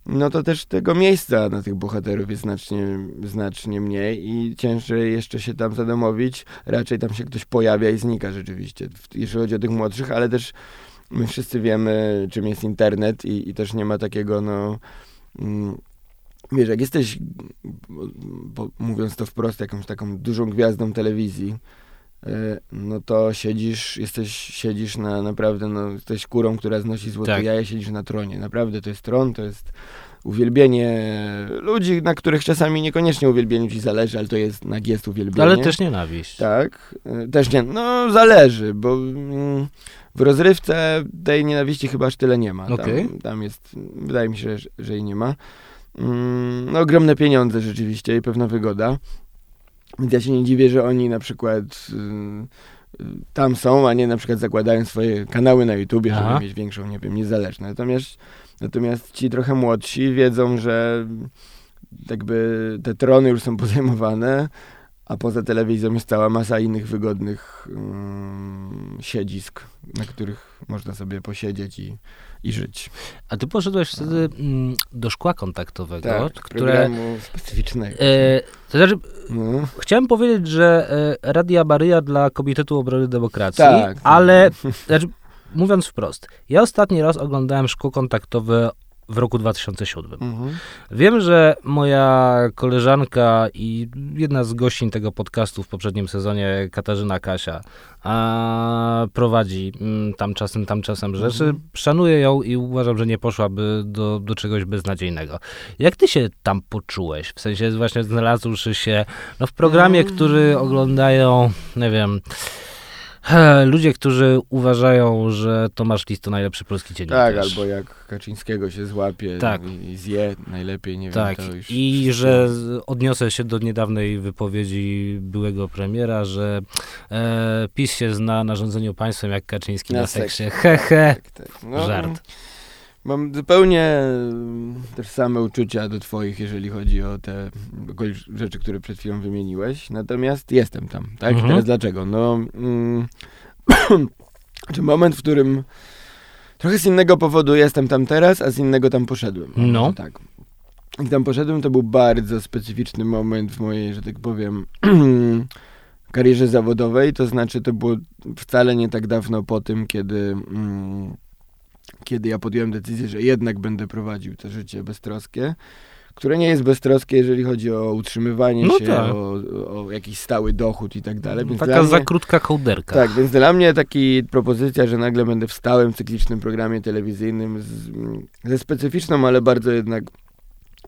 no to też tego miejsca na tych bohaterów jest znacznie, znacznie mniej i ciężej jeszcze się tam zadomowić. Raczej tam się ktoś pojawia i znika rzeczywiście, jeśli chodzi o tych młodszych, ale też my wszyscy wiemy, czym jest internet i, i też nie ma takiego, no... Mm, wiesz, jak jesteś, bo, mówiąc to wprost, jakąś taką dużą gwiazdą telewizji, e, no to siedzisz, jesteś, siedzisz na naprawdę, no, jesteś kurą, która znosi złote Tak. jaja, siedzisz na tronie. Naprawdę to jest tron, to jest uwielbienie ludzi, na których czasami niekoniecznie uwielbieniu ci zależy, ale to jest, na jest uwielbienie. Ale też nienawiść. Tak, y, też nie, no zależy, bo mm, w rozrywce tej nienawiści chyba aż tyle nie ma. Tam, Okej. tam jest, wydaje mi się, że, że jej nie ma. Mm, No ogromne pieniądze rzeczywiście i pewna wygoda. Więc ja się nie dziwię, że oni na przykład y, y, tam są, a nie na przykład zakładają swoje kanały na YouTubie, Aha. żeby mieć większą, nie wiem, niezależność. Natomiast, natomiast ci trochę młodsi wiedzą, że jakby te trony już są pozajmowane, a poza telewizją jest cała masa innych wygodnych mm, siedzisk, na których można sobie posiedzieć i, i żyć. A ty poszedłeś wtedy mm, do szkła kontaktowego, Tak, które... specyficznego. E, to znaczy, No. chciałem powiedzieć, że e, Radia Maryja dla Komitetu Obrony Demokracji, Tak. ale znaczy, mówiąc wprost, ja ostatni raz oglądałem szkło kontaktowe w roku 2007. Mhm. Wiem, że moja koleżanka i jedna z gościń tego podcastu w poprzednim sezonie, Katarzyna Kasia, a, prowadzi mm, tam czasem, tam czasem rzeczy. Mhm. Szanuję ją i uważam, że nie poszłaby do, do czegoś beznadziejnego. Jak ty się tam poczułeś? W sensie właśnie znalazłszy się no, w programie, Mm. który oglądają, nie wiem, ludzie, którzy uważają, że Tomasz Lis to najlepszy polski dziennikarz. Tak, albo jak Kaczyńskiego się złapie Tak. i, zje najlepiej, nie Tak, wiem, już... i że odniosę się do niedawnej wypowiedzi byłego premiera, że e, PiS się zna na rządzeniu państwem jak Kaczyński na, Na seksie. seksie. He, he. Tak, tak. No, Żart. Mam zupełnie mm, też same uczucia do twoich, jeżeli chodzi o te rzeczy, które przed chwilą wymieniłeś. Natomiast jestem tam, tak? Mhm. Teraz dlaczego? No, mm, czy moment, w którym trochę z innego powodu jestem tam teraz, a z innego tam poszedłem. No. Tak. I tam poszedłem, to był bardzo specyficzny moment w mojej, że tak powiem, karierze zawodowej. To znaczy, to było wcale nie tak dawno po tym, kiedy, mm, kiedy ja podjąłem decyzję, że jednak będę prowadził to życie beztroskie, które nie jest beztroskie, jeżeli chodzi o utrzymywanie No się, tak. o, o jakiś stały dochód i tak dalej. Więc Taka dla za mnie, krótka kołderka. tak, więc dla mnie taki propozycja, że nagle będę w stałym, cyklicznym programie telewizyjnym z, ze specyficzną, ale bardzo jednak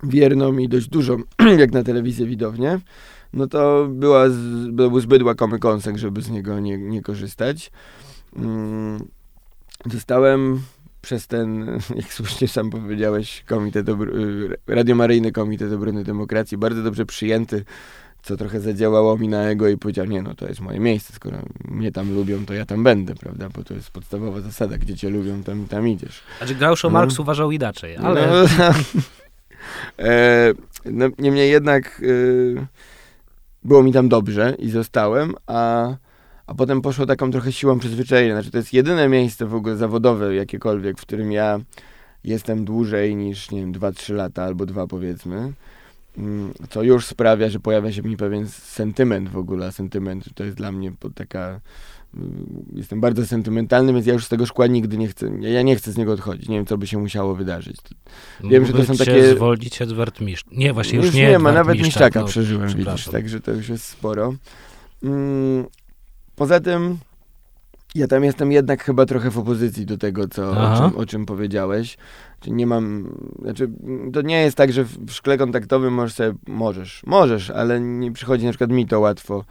wierną i dość dużą, jak na telewizję widownię, no to była z, był zbyt łakomy kąsek, żeby z niego nie, nie korzystać. Mm, Zostałem przez ten, jak słusznie sam powiedziałeś, Komitet Obr- y, Radiomaryjny Komitet Obrony Demokracji, bardzo dobrze przyjęty, co trochę zadziałało mi na ego i powiedziałem, nie no, to jest moje miejsce, skoro mnie tam lubią, to ja tam będę, prawda, bo to jest podstawowa zasada, gdzie cię lubią, tam, tam idziesz. Znaczy Groucho No. Marx uważał inaczej, ale... No, e, no, niemniej jednak e, było mi tam dobrze i zostałem, a, a potem poszło taką trochę siłą przyzwyczajenia. Znaczy, to jest jedyne miejsce w ogóle zawodowe, jakiekolwiek, w którym ja jestem dłużej niż, nie wiem, 2-3 lata albo dwa powiedzmy. Mm, Co już sprawia, że pojawia się mi pewien sentyment w ogóle. Sentyment to jest dla mnie taka. mm, Jestem bardzo sentymentalny, więc ja już z tego szkła nigdy nie chcę. Ja nie chcę z niego odchodzić. Nie wiem, co by się musiało wydarzyć. wiem, że to są takie- zwolnić Edward Miszcz. Nie, właśnie już, już nie nie ma, nawet Miszczak, Miszczaka no, przeżyłem, widzisz, także to już jest sporo. Mm, poza tym, ja tam jestem jednak chyba trochę w opozycji do tego, co, o czym, o czym powiedziałeś. Czyli nie mam, znaczy, to nie jest tak, że w w szkle kontaktowym możesz sobie, możesz, możesz, ale nie przychodzi na przykład mi to łatwo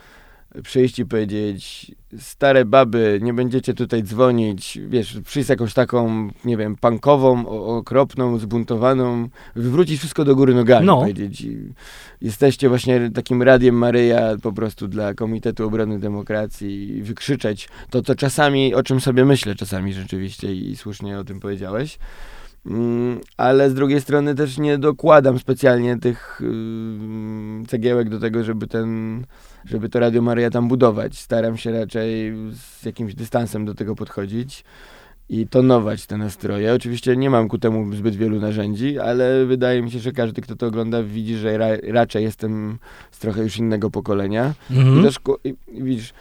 przyjść i powiedzieć, stare baby, nie będziecie tutaj dzwonić, wiesz, przyjść z jakąś taką, nie wiem, punkową, o- okropną, zbuntowaną, wywrócić wszystko do góry nogami, No. powiedzieć. Jesteście właśnie takim radiem Maryja po prostu dla Komitetu Obrony Demokracji i wykrzyczeć to, co czasami, o czym sobie myślę czasami rzeczywiście i słusznie o tym powiedziałeś. Mm, ale z drugiej strony też nie dokładam specjalnie tych ym, cegiełek do tego, żeby ten, żeby to Radio Maryja tam budować. Staram się raczej z jakimś dystansem do tego podchodzić i tonować te nastroje. Oczywiście nie mam ku temu zbyt wielu narzędzi, ale wydaje mi się, że każdy, kto to ogląda, widzi, że ra, raczej jestem z trochę już innego pokolenia. I Mhm. też, i, i widzisz,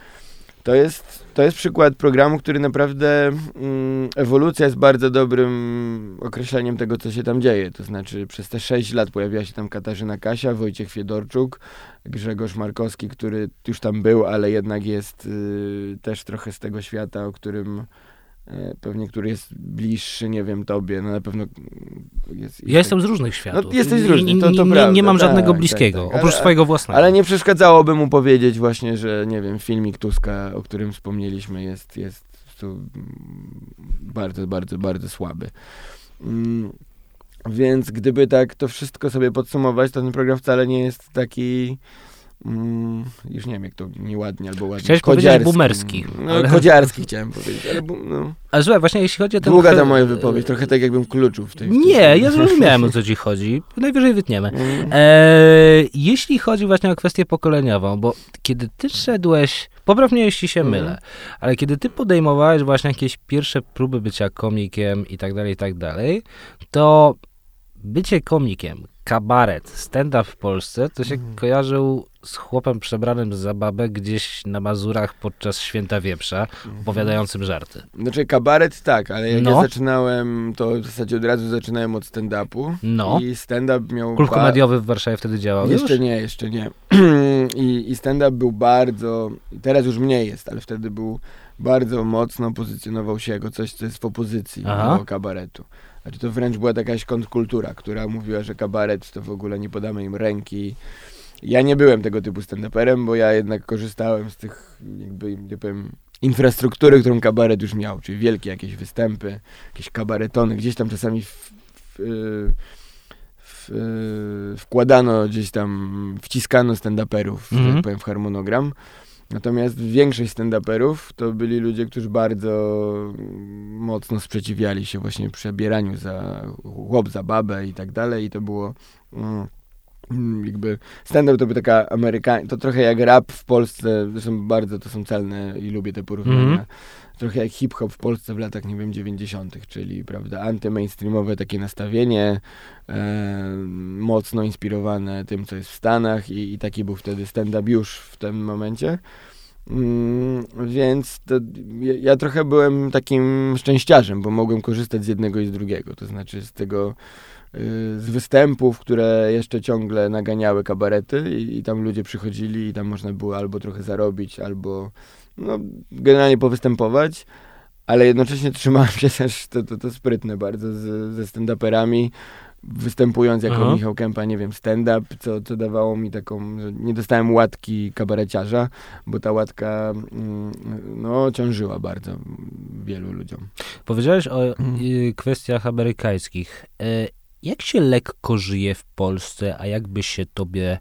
to jest, to jest przykład programu, który naprawdę mm, ewolucja jest bardzo dobrym określeniem tego, co się tam dzieje. To znaczy, przez te 6 lat pojawiła się tam Katarzyna Kasia, Wojciech Fiedorczuk, Grzegorz Markowski, który już tam był, ale jednak jest y, też trochę z tego świata, o którym pewnie, który jest bliższy, nie wiem, tobie. No na pewno jest, Ja jestem z różnych światów. No, jesteś z Nie- różnych, to- to nie, nie, prawda, nie mam żadnego tak, bliskiego, tak, tak. oprócz Ale- swojego własnego. Ale nie przeszkadzałoby mu powiedzieć właśnie, że nie wiem, filmik Tuska, o którym wspomnieliśmy, jest, jest tu bardzo, bardzo, bardzo słaby. Mm, Więc gdyby tak to wszystko sobie podsumować, to ten program wcale nie jest taki. Mm, już nie wiem, jak to nieładnie albo ładnie. Chciałeś powiedzieć boomerski, No, ale- kodziarski chciałem powiedzieć, ale no. A słuchaj, właśnie jeśli chodzi o ten... Długa ta moja wypowiedź, trochę tak jakbym kluczył w tej. w tej Nie, ja zrozumiałem o co ci chodzi. Najwyżej wytniemy. Mm. E, jeśli chodzi właśnie o kwestię pokoleniową, bo kiedy ty szedłeś, popraw mnie jeśli się Mhm. mylę, ale kiedy ty podejmowałeś właśnie jakieś pierwsze próby bycia komikiem i tak dalej, i tak dalej, to bycie komikiem, kabaret, stand-up w Polsce, to się Mhm. kojarzył z chłopem przebranym za babę gdzieś na Mazurach podczas Święta Wieprza, Mhm. opowiadającym żarty. Znaczy kabaret tak, ale jak No. ja zaczynałem, to w zasadzie od razu zaczynałem od stand-upu. No. I stand-up miał... Kult ba- komediowy w Warszawie wtedy działał Jeszcze już? nie, jeszcze nie. I, i stand-up był bardzo, teraz już mniej jest, ale wtedy był bardzo mocno pozycjonował się jako coś, co jest w opozycji Aha. do kabaretu. Znaczy to wręcz była taka jakaś kontrkultura, która mówiła, że kabaret to w ogóle nie podamy im ręki. Ja nie byłem tego typu stand-uperem, bo ja jednak korzystałem z tych jakby, nie powiem, infrastruktury, którą kabaret już miał, czyli wielkie jakieś występy, jakieś kabaretony, gdzieś tam czasami w, w, y, w, y, wkładano gdzieś tam, wciskano stand-uperów, że Mhm. tak powiem, w harmonogram. Natomiast większość stand-uperów to byli ludzie, którzy bardzo mm, mocno sprzeciwiali się właśnie przebieraniu za chłop, za babę i tak dalej i to było mm, mm, jakby stand-up to by taka amerykańska, to trochę jak rap w Polsce, zresztą bardzo to są celne i lubię te porównania. Mhm. Trochę jak hip-hop w Polsce w latach, nie wiem, 90., czyli, prawda, antymainstreamowe takie nastawienie, e, mocno inspirowane tym, co jest w Stanach i, i taki był wtedy stand-up już w tym momencie. Mm, więc to, ja, ja, trochę byłem takim szczęściarzem, bo mogłem korzystać z jednego i z drugiego. To znaczy z tego, y, z występów, które jeszcze ciągle naganiały kabarety i, i, tam ludzie przychodzili i tam można było albo trochę zarobić, albo no, generalnie powystępować, ale jednocześnie trzymałem się też, to, to, to sprytne bardzo, z, ze stand-uperami, występując jako Aha. Michał Kępa, nie wiem, stand-up, co, co dawało mi taką, że nie dostałem łatki kabareciarza, bo ta łatka mm, no, ciążyła bardzo wielu ludziom. Powiedziałeś o mhm. y, kwestiach amerykańskich. E, jak się lekko żyje w Polsce, a jakby się tobie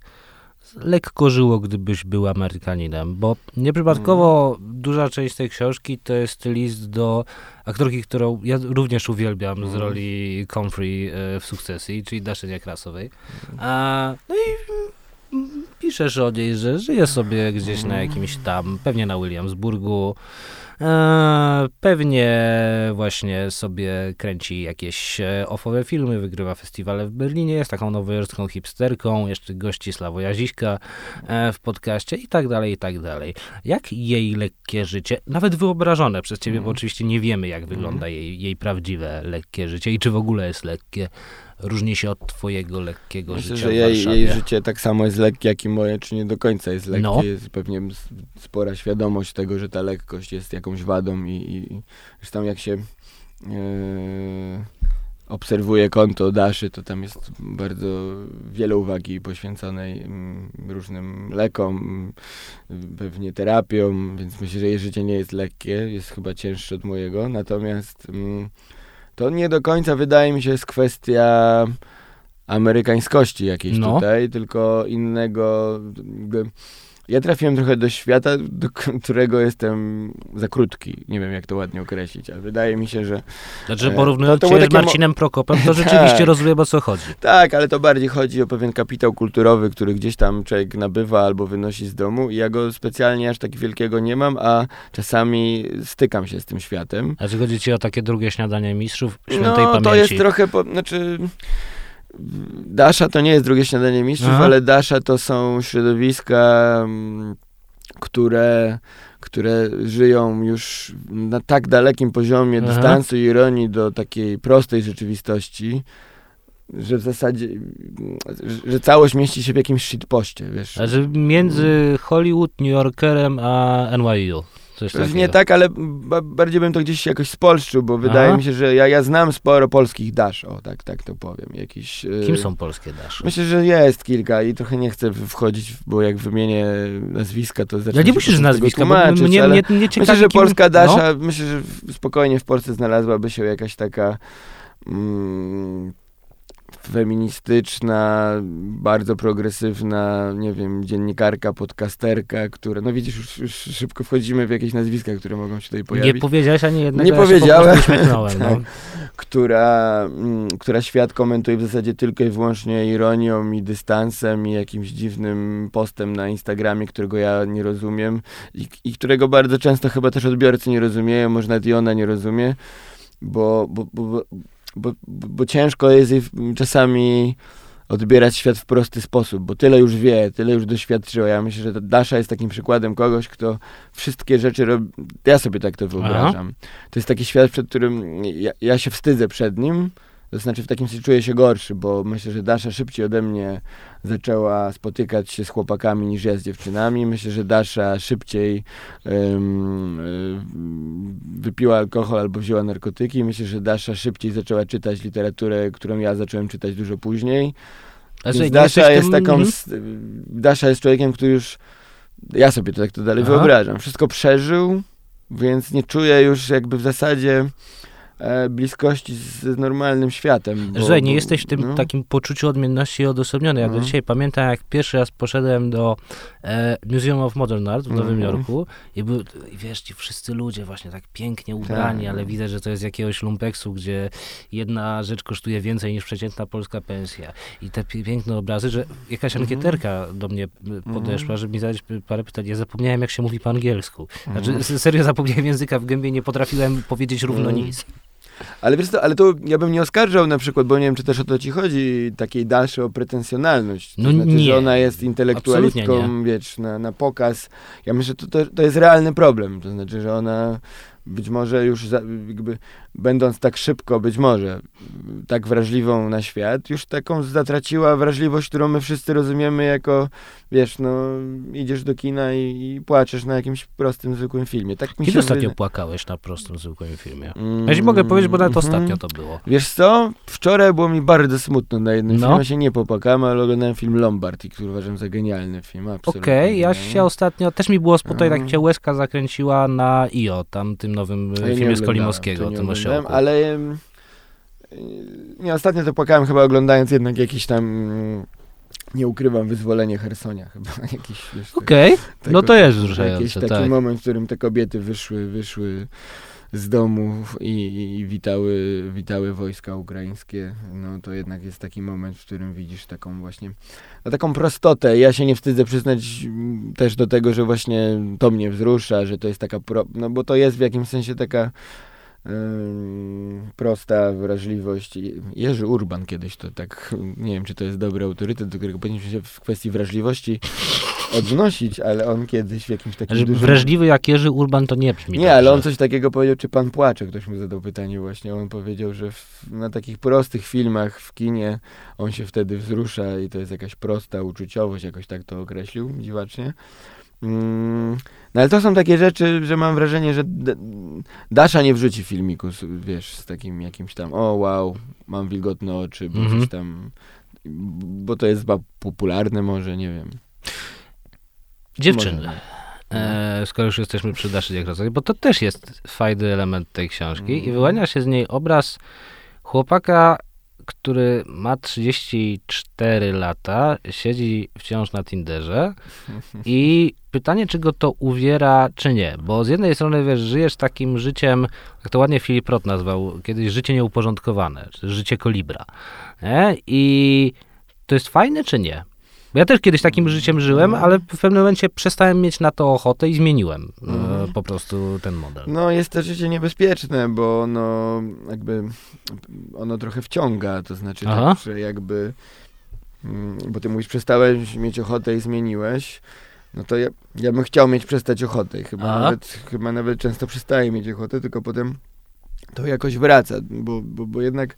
lekko żyło, gdybyś był Amerykaninem, bo nieprzypadkowo mm. duża część tej książki to jest list do aktorki, którą ja również uwielbiam mm. z roli Comfrey e, w Sukcesji, czyli Daszy Niekrasowej. A, no i mm, piszesz o niej, że żyje sobie gdzieś na jakimś tam, pewnie na Williamsburgu, pewnie właśnie sobie kręci jakieś e, ofowe filmy, wygrywa festiwale w Berlinie, jest taką nowojorską hipsterką, jeszcze gości Sławoja Ziśka e, w podcaście i tak dalej, i tak dalej. Jak jej lekkie życie, nawet wyobrażone przez ciebie, mm. bo mhm. oczywiście nie wiemy, jak wygląda mm. jej, jej prawdziwe lekkie życie i czy w ogóle jest lekkie, różni się od twojego lekkiego Myślę, życia że jej, jej, życie tak samo jest lekkie, jak i moje, czy nie do końca jest lekkie. No. Jest pewnie spora świadomość tego, że ta lekkość jest jakąś wadą i, i zresztą jak się e, obserwuje konto Daszy, to tam jest bardzo wiele uwagi poświęconej mm, różnym lekom, pewnie terapiom, więc myślę, że jej życie nie jest lekkie, jest chyba cięższe od mojego, natomiast mm, to nie do końca wydaje mi się jest kwestia amerykańskości jakiejś no. tutaj, tylko innego ja trafiłem trochę do świata, do którego jestem za krótki. Nie wiem, jak to ładnie określić, ale wydaje mi się, że... Znaczy, porównując to, to z Marcinem Prokopem, to rzeczywiście tak, rozumiem, o co chodzi. Tak, ale to bardziej chodzi o pewien kapitał kulturowy, który gdzieś tam człowiek nabywa albo wynosi z domu i ja go specjalnie aż tak wielkiego nie mam, a czasami stykam się z tym światem. A czy chodzi ci o takie drugie śniadanie mistrzów świętej no, pamięci? No, to jest trochę, po, znaczy... Dasza to nie jest drugie śniadanie mistrzów, Aha. ale Dasza to są środowiska, mm, które, które żyją już na tak dalekim poziomie Aha. dystansu i ironii do takiej prostej rzeczywistości, że w zasadzie, że całość mieści się w jakimś shitpoście, wiesz. A że między Hollywood, New Yorkerem a NYU. Coś nie tak, ale bardziej bym to gdzieś jakoś spolszczył, bo wydaje mi się, że ja, ja znam sporo polskich dasz, o tak, tak to powiem. Jakiś, y, Kim są polskie dasze? Myślę, że jest kilka i trochę nie chcę wchodzić, bo jak wymienię nazwiska, to zacznę Ja nie musisz nazwiska, bo mnie, mnie, mnie ciekawi, Myślę, że polska dasza, no? myślę, że spokojnie w Polsce znalazłaby się jakaś taka... Mm, feministyczna, bardzo progresywna, nie wiem, dziennikarka, podcasterka, która, no widzisz, już, już, szybko wchodzimy w jakieś nazwiska, które mogą się tutaj pojawić. Nie powiedziałeś ani jednego, Nie ja powiedziałem. no. tak, która, mm, która świat komentuje w zasadzie tylko i wyłącznie ironią i dystansem i jakimś dziwnym postem na Instagramie, którego ja nie rozumiem i, i którego bardzo często chyba też odbiorcy nie rozumieją, może nawet i ona nie rozumie, bo, bo, bo bo, bo ciężko jest czasami odbierać świat w prosty sposób, bo tyle już wie, tyle już doświadczyła. Ja myślę, że Dasza jest takim przykładem kogoś, kto wszystkie rzeczy robi. Ja sobie tak to wyobrażam. Aha. To jest taki świat, przed którym ja, ja się wstydzę przed nim, to znaczy w takim sensie czuję się gorszy, bo myślę, że Dasza szybciej ode mnie zaczęła spotykać się z chłopakami niż ja z dziewczynami. Myślę, że Dasza szybciej um, wypiła alkohol albo wzięła narkotyki. Myślę, że Dasza szybciej zaczęła czytać literaturę, którą ja zacząłem czytać dużo później. Więc Dasza jest taką... Mm -hmm. Dasza jest człowiekiem, który już... Ja sobie to tak to dalej Aha. wyobrażam. Wszystko przeżył, więc nie czuję już jakby w zasadzie E, bliskości z normalnym światem. Bo, Że nie jesteś w tym no. takim poczuciu odmienności odosobniony. Ja do no. dzisiaj pamiętam, jak pierwszy raz poszedłem do e, Museum of Modern Art w Nowym mm. Jorku i, był, i wiesz, ci wszyscy ludzie właśnie tak pięknie ubrani, tak. ale widać, że to jest jakiegoś lumpeksu, gdzie jedna rzecz kosztuje więcej niż przeciętna polska pensja. I te piękne obrazy, że jakaś mm. ankieterka do mnie podeszła, mm. żeby mi zadać parę pytań. Ja zapomniałem, jak się mówi po angielsku. Znaczy, serio zapomniałem języka w gębie, nie potrafiłem powiedzieć równo nic. Ale wiesz co, ale to ja bym nie oskarżał na przykład, bo nie wiem, czy też o to ci chodzi, takiej dalszej o pretensjonalność. To No znaczy, nie. że ona jest intelektualistką, wiesz, na, na pokaz. Ja myślę, że to, to, to jest realny problem. To znaczy, że ona być może już za, jakby będąc tak szybko, być może tak wrażliwą na świat, już taką zatraciła wrażliwość, którą my wszyscy rozumiemy jako, wiesz, no idziesz do kina i, i płaczesz na jakimś prostym, zwykłym filmie. Tak mi Kiedy ostatnio wyda- płakałeś na prostym, zwykłym filmie? Mm, Ja ci mogę powiedzieć, bo nawet mhm. ostatnio to było. Wiesz co? Wczoraj było mi bardzo smutno na jednym No. filmie. Ja się nie popłakałem, ale oglądałem film Lombard, i który uważam za genialny film. Okej, ja genialny. się ostatnio, też mi było spokojnie, tak Mm. cię łezka zakręciła na IO, tam tym nowym e, ja nie filmie z Kolimowskiego, nie tym osiołku. Ale nie, ostatnio to płakałem chyba oglądając jednak jakiś tam mm, nie ukrywam, wyzwolenie Hersonia chyba. Jakiś, wiesz, Okej, tego- no to jest Jakiś wzruszające, taki tak. moment, w którym te kobiety wyszły, wyszły z domu i, i witały, witały wojska ukraińskie, no to jednak jest taki moment, w którym widzisz taką właśnie, no taką prostotę. Ja się nie wstydzę przyznać mm, też do tego, że właśnie to mnie wzrusza, że to jest taka, pro, no bo to jest w jakimś sensie taka prosta wrażliwość. Jerzy Urban kiedyś to tak, nie wiem czy to jest dobry autorytet, do którego powinniśmy się w kwestii wrażliwości odnosić, ale on kiedyś w jakimś takim dużym... Wrażliwy jak Jerzy Urban to nie brzmi Nie, ale dobrze. on coś takiego powiedział, czy pan płacze? Ktoś mu zadał pytanie właśnie. On powiedział, że w, na takich prostych filmach w kinie on się wtedy wzrusza i to jest jakaś prosta uczuciowość, jakoś tak to określił dziwacznie. Mm, no ale to są takie rzeczy, że mam wrażenie, że Dasza nie wrzuci filmiku, wiesz, z takim jakimś tam, o wow, mam wilgotne oczy, bo Mhm. coś tam, bo to jest chyba popularne może, nie wiem. Dziewczyny. E, skoro już jesteśmy przy Daszy Diakrozach, bo to też jest fajny element tej książki i Mhm. wyłania się z niej obraz chłopaka, który ma 34 lata, siedzi wciąż na Tinderze i pytanie, czy go to uwiera, czy nie, bo z jednej strony, wiesz, żyjesz takim życiem, jak to ładnie Filip Roth nazwał, kiedyś życie nieuporządkowane, czy życie kolibra, nie? I to jest fajne, czy nie? Ja też kiedyś takim życiem żyłem, ale w pewnym momencie przestałem mieć na to ochotę i zmieniłem e, Mhm. po prostu ten model. No jest to życie niebezpieczne, bo ono jakby ono trochę wciąga, to znaczy Aha. tak, że jakby mm, bo ty mówisz przestałeś mieć ochotę i zmieniłeś, no to ja, ja bym chciał mieć przestać ochotę i chyba Aha. nawet, chyba nawet często przestaję mieć ochotę, tylko potem to jakoś wraca, bo, bo, bo jednak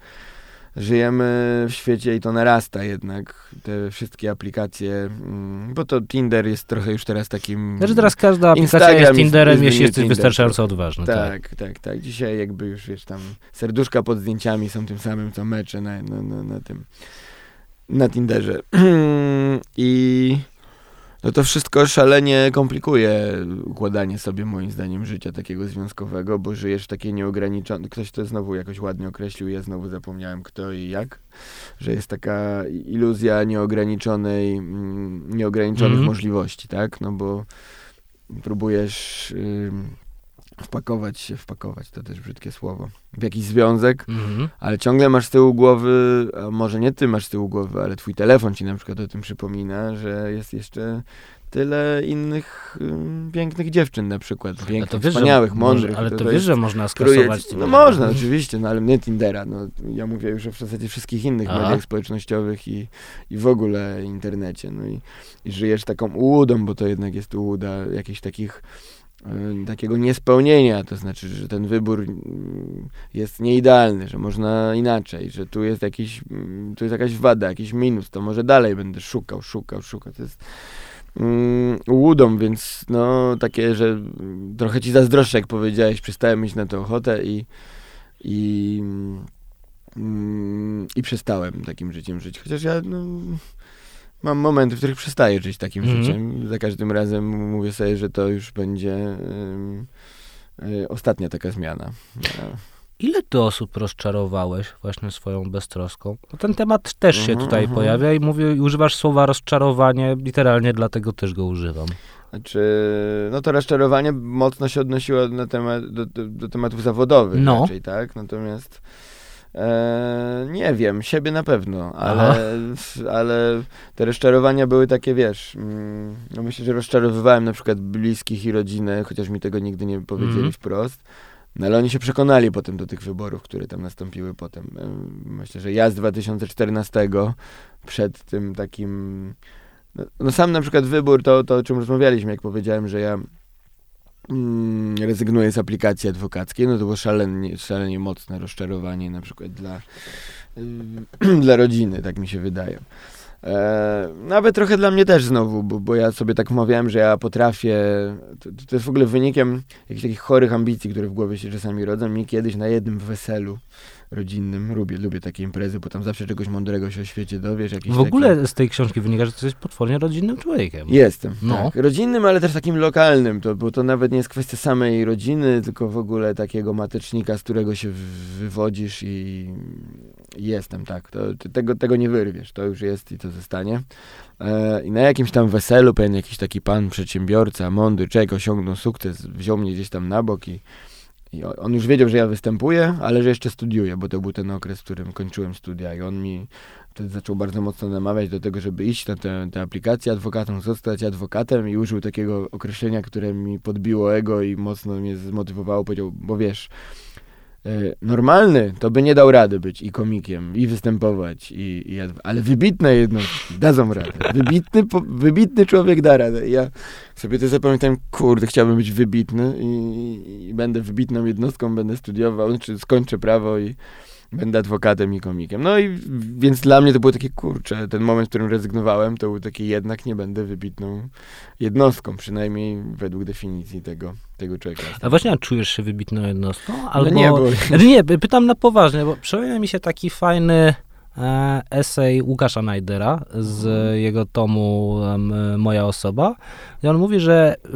żyjemy w świecie i to narasta jednak, te wszystkie aplikacje, mm, bo to Tinder jest trochę już teraz takim... Znaczy teraz każda aplikacja Instagram jest Tinderem, jest jeśli jesteś Tinder. wystarczająco odważny. Tak. Tak, tak, tak. Dzisiaj jakby już wiesz tam serduszka pod zdjęciami są tym samym co mecze na, na, na, na tym na Tinderze. I no to wszystko szalenie komplikuje układanie sobie moim zdaniem życia takiego związkowego, bo żyjesz w takiej nieograniczonej, ktoś to znowu jakoś ładnie określił, ja znowu zapomniałem kto i jak, że jest taka iluzja nieograniczonej, mm, nieograniczonych Mhm. możliwości, tak? No bo próbujesz ym, wpakować się, wpakować to też brzydkie słowo, w jakiś związek, Mhm. ale ciągle masz z tyłu głowy, a może nie ty masz z tyłu głowy, ale twój telefon ci na przykład o tym przypomina, że jest jeszcze tyle innych pięknych dziewczyn na przykład, Ale pięknych, to wiesz, wspaniałych, że, mądrych. może, ale to, wiesz, że można skasować... ci- No można, oczywiście, no ale nie Tindera, no ja mówię już o w zasadzie wszystkich innych Aha. mediach społecznościowych i, i w ogóle internecie, no i, i żyjesz taką ułudą, bo to jednak jest ułuda jakichś takich takiego niespełnienia, to znaczy, że ten wybór mm, jest nieidealny, że można inaczej, że tu jest jakiś, mm, tu jest jakaś wada, jakiś minus, to może dalej będę szukał, szukał, szukał, to jest mm, ułudą, więc no takie, że mm, trochę ci zazdroszczę, jak powiedziałeś, przestałem mieć na to ochotę i i, mm, i przestałem takim życiem żyć, chociaż ja no, mam momenty, w których przestaję żyć takim Mhm. życiem, za każdym razem mówię sobie, że to już będzie ym, y, ostatnia taka zmiana. Ja, Ile ty osób rozczarowałeś właśnie swoją beztroską? Bo ten temat też się Mhm, tutaj mhm. pojawia i mówię, używasz słowa rozczarowanie, literalnie dlatego też go używam. Znaczy, no to rozczarowanie mocno się odnosiło na temat, do, do, do tematów zawodowych No. raczej, tak? Natomiast e, nie wiem, siebie na pewno, ale, ale te rozczarowania były takie, wiesz, mm, no myślę, że rozczarowywałem na przykład bliskich i rodzinę, chociaż mi tego nigdy nie powiedzieli Mhm. wprost. No ale oni się przekonali potem do tych wyborów, które tam nastąpiły potem. Myślę, że ja z 2014 przed tym takim... No, no sam na przykład wybór, to, to o czym rozmawialiśmy, jak powiedziałem, że ja mm, rezygnuję z aplikacji adwokackiej, no to było szalenie, szalenie mocne rozczarowanie na przykład dla, yy, dla rodziny, tak mi się wydaje. E, nawet trochę dla mnie też znowu, bo, bo ja sobie tak mówiłem, że ja potrafię. To, to, jest w ogóle wynikiem jakichś takich chorych ambicji, które w głowie się czasami rodzą. Mi kiedyś na jednym weselu rodzinnym. Lubię, lubię takie imprezy, bo tam zawsze czegoś mądrego się o świecie dowiesz. w ogóle taki... z tej książki wynika, że jesteś potwornie rodzinnym człowiekiem. Jestem, no. tak. Rodzinnym, ale też takim lokalnym, to, bo to nawet nie jest kwestia samej rodziny, tylko w ogóle takiego matecznika, z którego się wywodzisz i jestem, tak. To, tego, tego nie wyrwiesz, to już jest i to zostanie. E, I na jakimś tam weselu pewien jakiś taki pan przedsiębiorca, mądry, człowiek osiągnął sukces, wziął mnie gdzieś tam na bok i i on już wiedział, że ja występuję, ale że jeszcze studiuję, bo to był ten okres, w którym kończyłem studia i on mi wtedy zaczął bardzo mocno namawiać do tego, żeby iść na tę, tę aplikację adwokatem, zostać adwokatem i użył takiego określenia, które mi podbiło ego i mocno mnie zmotywowało. Powiedział, bo wiesz, normalny to by nie dał rady być i komikiem, i występować, i, i ale wybitne jednostki dadzą radę. Wybitny, po, wybitny człowiek da radę. Ja sobie to zapamiętałem, kurde, chciałbym być wybitny i, i będę wybitną jednostką, będę studiował, czy skończę prawo i będę adwokatem i komikiem. No i więc dla mnie to było takie, kurcze, ten moment, w którym rezygnowałem, to był taki jednak nie będę wybitną jednostką, przynajmniej według definicji tego, tego człowieka. A właśnie, a czujesz się wybitną jednostką? No Albo... No nie, bo... Nie, pytam na poważnie, bo przypomina mi się taki fajny esej Łukasza Najdera z jego tomu Moja osoba. I on mówi, że y,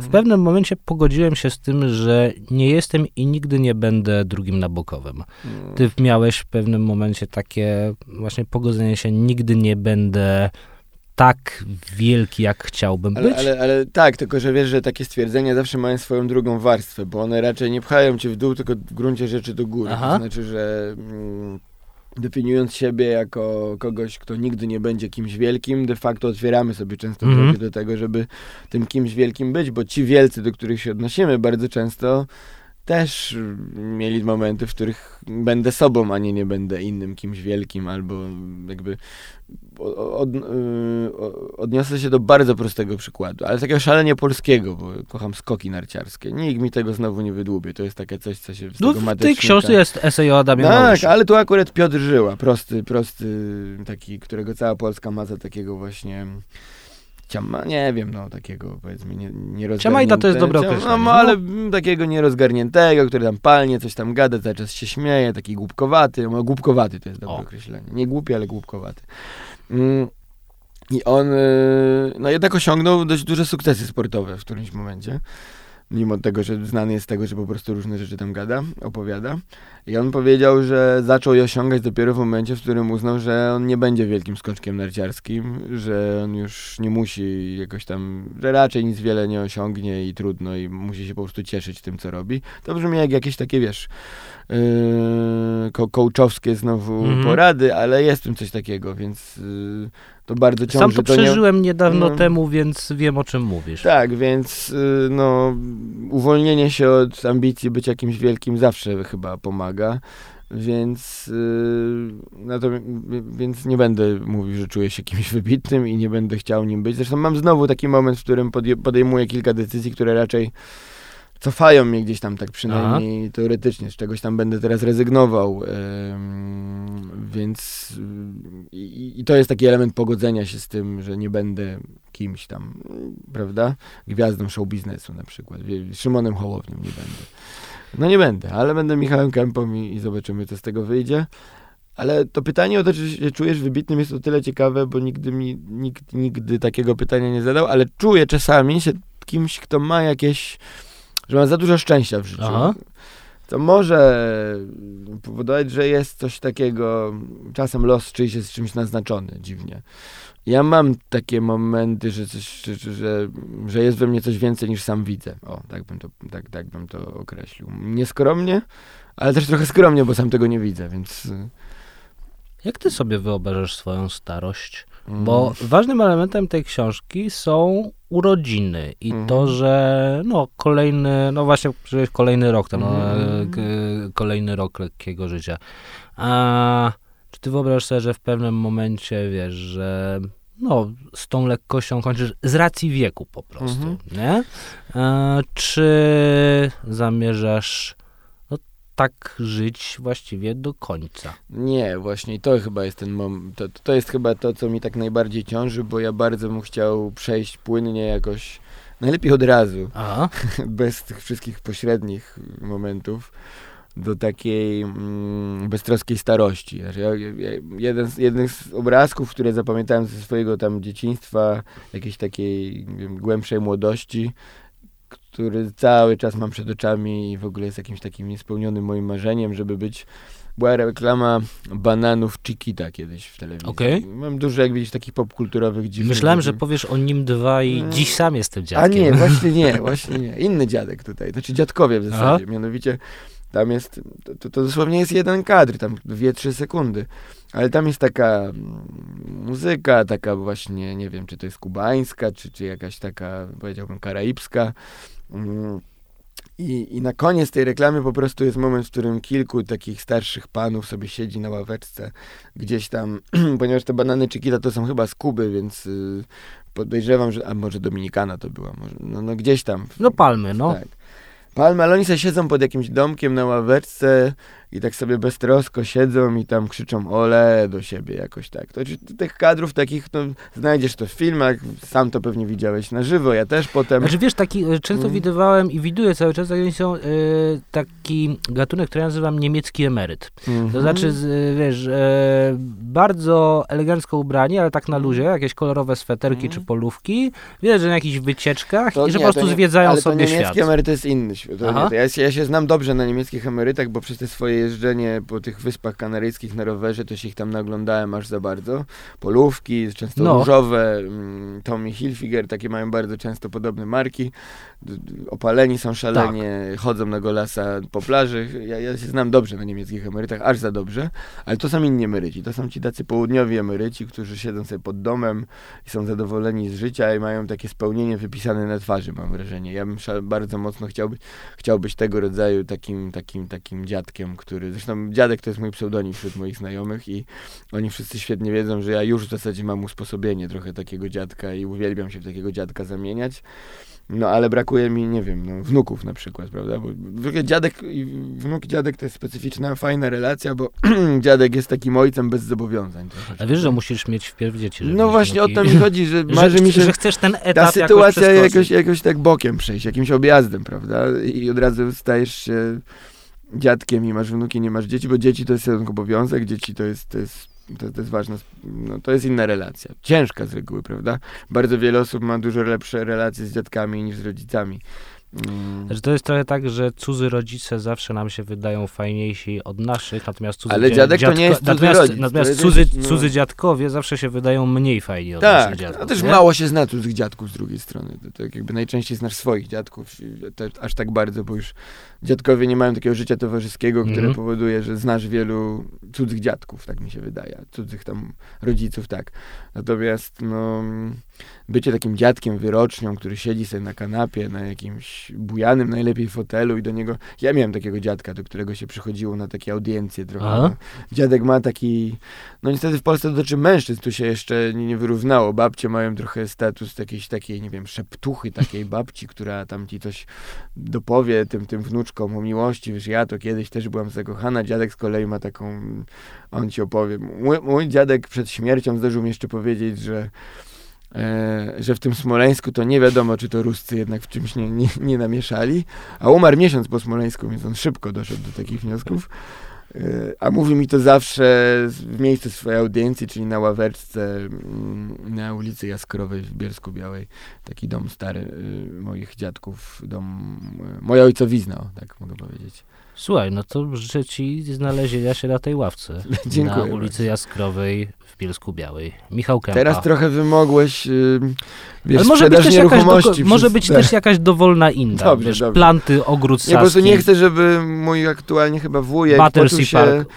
w pewnym momencie pogodziłem się z tym, że nie jestem i nigdy nie będę drugim Nabokowym. Mm. Ty miałeś w pewnym momencie takie właśnie pogodzenie się, nigdy nie będę tak wielki, jak chciałbym ale, być. Ale, ale tak, tylko że wiesz, że takie stwierdzenia zawsze mają swoją drugą warstwę, bo one raczej nie pchają cię w dół, tylko w gruncie rzeczy do góry. Aha. To znaczy, że... Mm, definiując siebie jako kogoś, kto nigdy nie będzie kimś wielkim, de facto otwieramy sobie często mm -hmm. do tego, żeby tym kimś wielkim być, bo ci wielcy, do których się odnosimy bardzo często, też mieli momenty, w których będę sobą, a nie nie będę innym kimś wielkim, albo jakby od, y, odniosę się do bardzo prostego przykładu, ale takiego szalenie polskiego, bo kocham skoki narciarskie. Nikt mi tego znowu nie wydłubie. To jest takie coś, co się z no, tego w tej książce jest esej o Adamie Tak, ale tu akurat Piotr Żyła, prosty, prosty taki, którego cała Polska ma za takiego właśnie ciama, nie wiem, no takiego powiedzmy nie, nierozgarniętego. Ciamajda to jest dobre określenie. No, ale no. takiego nierozgarniętego, który tam palnie, coś tam gada, cały czas się śmieje, taki głupkowaty, no głupkowaty to jest dobre o. określenie. Nie głupi, ale głupkowaty. Mm. I on, y, no jednak osiągnął dość duże sukcesy sportowe w którymś momencie mimo tego, że znany jest z tego, że po prostu różne rzeczy tam gada, opowiada. I on powiedział, że zaczął je osiągać dopiero w momencie, w którym uznał, że on nie będzie wielkim skoczkiem narciarskim, że on już nie musi jakoś tam, że raczej nic wiele nie osiągnie i trudno i musi się po prostu cieszyć tym, co robi. To brzmi jak jakieś takie, wiesz, yy, ko coachowskie znowu mm porady, ale jest w tym coś takiego, więc... Yy, to bardzo ciąży. Sam to, to przeżyłem nie... niedawno no. temu, więc wiem o czym mówisz. Tak, więc y, no, uwolnienie się od ambicji być jakimś wielkim zawsze chyba pomaga. Więc, yy, no to, więc nie będę mówił, że czuję się kimś wybitnym i nie będę chciał nim być. Zresztą mam znowu taki moment, w którym podejmuję kilka decyzji, które raczej cofają mnie gdzieś tam tak przynajmniej Aha. teoretycznie, z czegoś tam będę teraz rezygnował. więc i, i, to jest taki element pogodzenia się z tym, że nie będę kimś tam, prawda? Gwiazdą show biznesu na przykład. Szymonem Hołownią nie będę. No nie będę, ale będę Michałem Kępą i, i zobaczymy, co z tego wyjdzie. Ale to pytanie o to, czy się czujesz wybitnym jest o tyle ciekawe, bo nigdy mi nikt nigdy takiego pytania nie zadał, ale czuję czasami się kimś, kto ma jakieś że ma za dużo szczęścia w życiu. Aha. To może powodować, że jest coś takiego, czasem los czyjś jest czymś naznaczony dziwnie. Ja mam takie momenty, że, coś, że, że, jest we mnie coś więcej niż sam widzę. O, tak bym to, tak, tak bym to określił. Nieskromnie, ale też trochę skromnie, bo sam tego nie widzę, więc... Jak ty sobie wyobrażasz swoją starość? Bo ważnym elementem tej książki są urodziny i Mhm. to, że no kolejny, no właśnie przecież kolejny rok, to, no, Mhm. k- kolejny rok lekkiego życia. A czy ty wyobrażasz sobie, że w pewnym momencie wiesz, że no, z tą lekkością kończysz z racji wieku po prostu, Mhm. nie? E, czy zamierzasz tak żyć właściwie do końca? Nie, właśnie to chyba jest ten moment. To, to jest chyba to, co mi tak najbardziej ciąży, bo ja bardzo bym chciał przejść płynnie jakoś, najlepiej od razu, A, bez tych wszystkich pośrednich momentów, do takiej mm, beztroskiej starości. Znaczy, ja, ja, jeden, z, jeden z obrazków, które zapamiętałem ze swojego tam dzieciństwa, jakiejś takiej wiem, głębszej młodości, który cały czas mam przed oczami i w ogóle jest jakimś takim niespełnionym moim marzeniem, żeby być była reklama bananów Chiquita kiedyś w telewizji. Okej. Mam dużo, jak widzisz, takich popkulturowych dziwnych... myślałem, że powiesz o nim dwa i Mm. dziś sam jestem A dziadkiem. nie, właśnie nie, właśnie nie. Inny dziadek tutaj, znaczy dziadkowie w zasadzie. Mianowicie tam jest, to, to, to dosłownie jest jeden kadr, tam dwie, trzy sekundy. Ale tam jest taka mm, muzyka, taka właśnie, nie wiem, czy to jest kubańska, czy, czy jakaś taka, powiedziałbym, karaibska. Mm, I, I na koniec tej reklamy po prostu jest moment, w którym kilku takich starszych panów sobie siedzi na ławeczce gdzieś tam, ponieważ te banany Chiquita to są chyba z Kuby, więc y, podejrzewam, że, a może Dominikana to była, może, no, no gdzieś tam. No palmy, no. Tak. Palmy, ale oni sobie siedzą pod jakimś domkiem na ławeczce i tak sobie beztrosko siedzą i tam krzyczą ole do siebie jakoś tak. To, tych kadrów takich, no, znajdziesz to w filmach, sam to pewnie widziałeś na żywo, ja też potem. Znaczy wiesz, taki e, często Mm. widywałem i widuję cały czas, oni są e, taki gatunek, który ja nazywam niemiecki emeryt. To Mhm. znaczy, e, wiesz, e, bardzo elegancko ubrani, ale tak na luzie, jakieś kolorowe sweterki Mhm. czy polówki. Widać, że na jakichś wycieczkach To i że nie, po prostu nie- zwiedzają ale sobie to niemiecki świat. emeryt to jest inny świat. To nie, to ja, ja się znam dobrze na niemieckich emerytach, bo przez te swoje jeżdżenie po tych wyspach kanaryjskich na rowerze, to się ich tam naglądałem aż za bardzo. Polówki, często No. różowe, mm, Tommy Hilfiger, takie mają bardzo często podobne marki. Opaleni są szalenie, Tak. chodzą na golasa po plaży. Ja, ja się znam dobrze na niemieckich emerytach, aż za dobrze, ale to są inni emeryci. To są ci tacy południowi emeryci, którzy siedzą sobie pod domem i są zadowoleni z życia i mają takie spełnienie wypisane na twarzy, mam wrażenie. Ja bym bardzo mocno chciał być, chciał być tego rodzaju takim, takim, takim dziadkiem, który, zresztą dziadek to jest mój pseudonim wśród moich znajomych i oni wszyscy świetnie wiedzą, że ja już w zasadzie mam usposobienie trochę takiego dziadka i uwielbiam się w takiego dziadka zamieniać. No ale brakuje mi, nie wiem, no, wnuków na przykład, prawda? Bo dziadek i wnuk dziadek to jest specyficzna, fajna relacja, bo dziadek jest takim ojcem bez zobowiązań. A wiesz, że musisz mieć wpierw dzieci. No właśnie o to mi chodzi, że marzy mi się że chcesz ten etap ta jakoś sytuacja przeskoczyć. jakoś, jakoś tak bokiem przejść, jakimś objazdem, prawda? I od razu stajesz się dziadkiem i masz wnuki, nie masz dzieci, bo dzieci to jest jeden obowiązek, dzieci to jest, to jest, to, to jest no, to jest inna relacja. Ciężka z reguły, prawda? Bardzo wiele osób ma dużo lepsze relacje z dziadkami niż z rodzicami. Mm. Że to jest trochę tak, że cudzy rodzice zawsze nam się wydają fajniejsi od naszych, natomiast cudzy Ale dzia- dziadek to nie jest cudzy natomiast, rodzic, to natomiast cudzy, no- cudzy dziadkowie zawsze się wydają mniej fajni od naszych Tak, dziadków. a też nie? mało się zna cudzych dziadków z drugiej strony. To, to jakby najczęściej znasz swoich dziadków, te, aż tak bardzo, bo już dziadkowie nie mają takiego życia towarzyskiego, które Mhm. powoduje, że znasz wielu cudzych dziadków, tak mi się wydaje, cudzych tam rodziców, tak. Natomiast no, bycie takim dziadkiem wyrocznią, który siedzi sobie na kanapie, na jakimś bujanym najlepiej fotelu i do niego... Ja miałem takiego dziadka, do którego się przychodziło na takie audiencje trochę. Aha. Dziadek ma taki... No niestety w Polsce dotyczy mężczyzn, tu się jeszcze nie, nie wyrównało. Babcie mają trochę status jakiejś takiej, nie wiem, szeptuchy takiej babci, która tam ci coś dopowie tym, tym wnuczkom o miłości. Wiesz, ja to kiedyś też byłam zakochana. Dziadek z kolei ma taką... On ci opowie. Mój, mój dziadek przed śmiercią zdążył mi jeszcze powiedzieć, że e, że w tym Smoleńsku to nie wiadomo, czy to Ruscy jednak w czymś nie, nie, nie namieszali, a umarł miesiąc po Smoleńsku, więc on szybko doszedł do takich wniosków. E, A mówi mi to zawsze w miejscu swojej audiencji, czyli na ławeczce mm, na ulicy Jaskrowej w Bielsku Białej. Taki dom stary y, moich dziadków, dom, y, moja ojcowizna, o, tak mogę powiedzieć. Słuchaj, no to życzę ci znalezienia się na tej ławce. Dziękuję. Na ulicy Jaskrowej w Bielsku Białej. Michał Kępa. Teraz trochę wymogłeś, y, wiesz, Ale może być, też jakaś, może być też jakaś dowolna inna. Dobrze, wiesz, dobrze. Planty, ogród saski. Nie, po prostu nie chcę, żeby mój aktualnie chyba wujek Battersea się... Park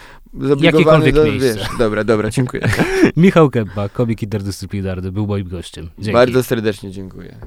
jakiekolwiek do. Wiesz, dobra, dobra, dziękuję. Michał Kępa, komik interdyscyplinarny, był moim gościem. Dzięki. Bardzo serdecznie dziękuję.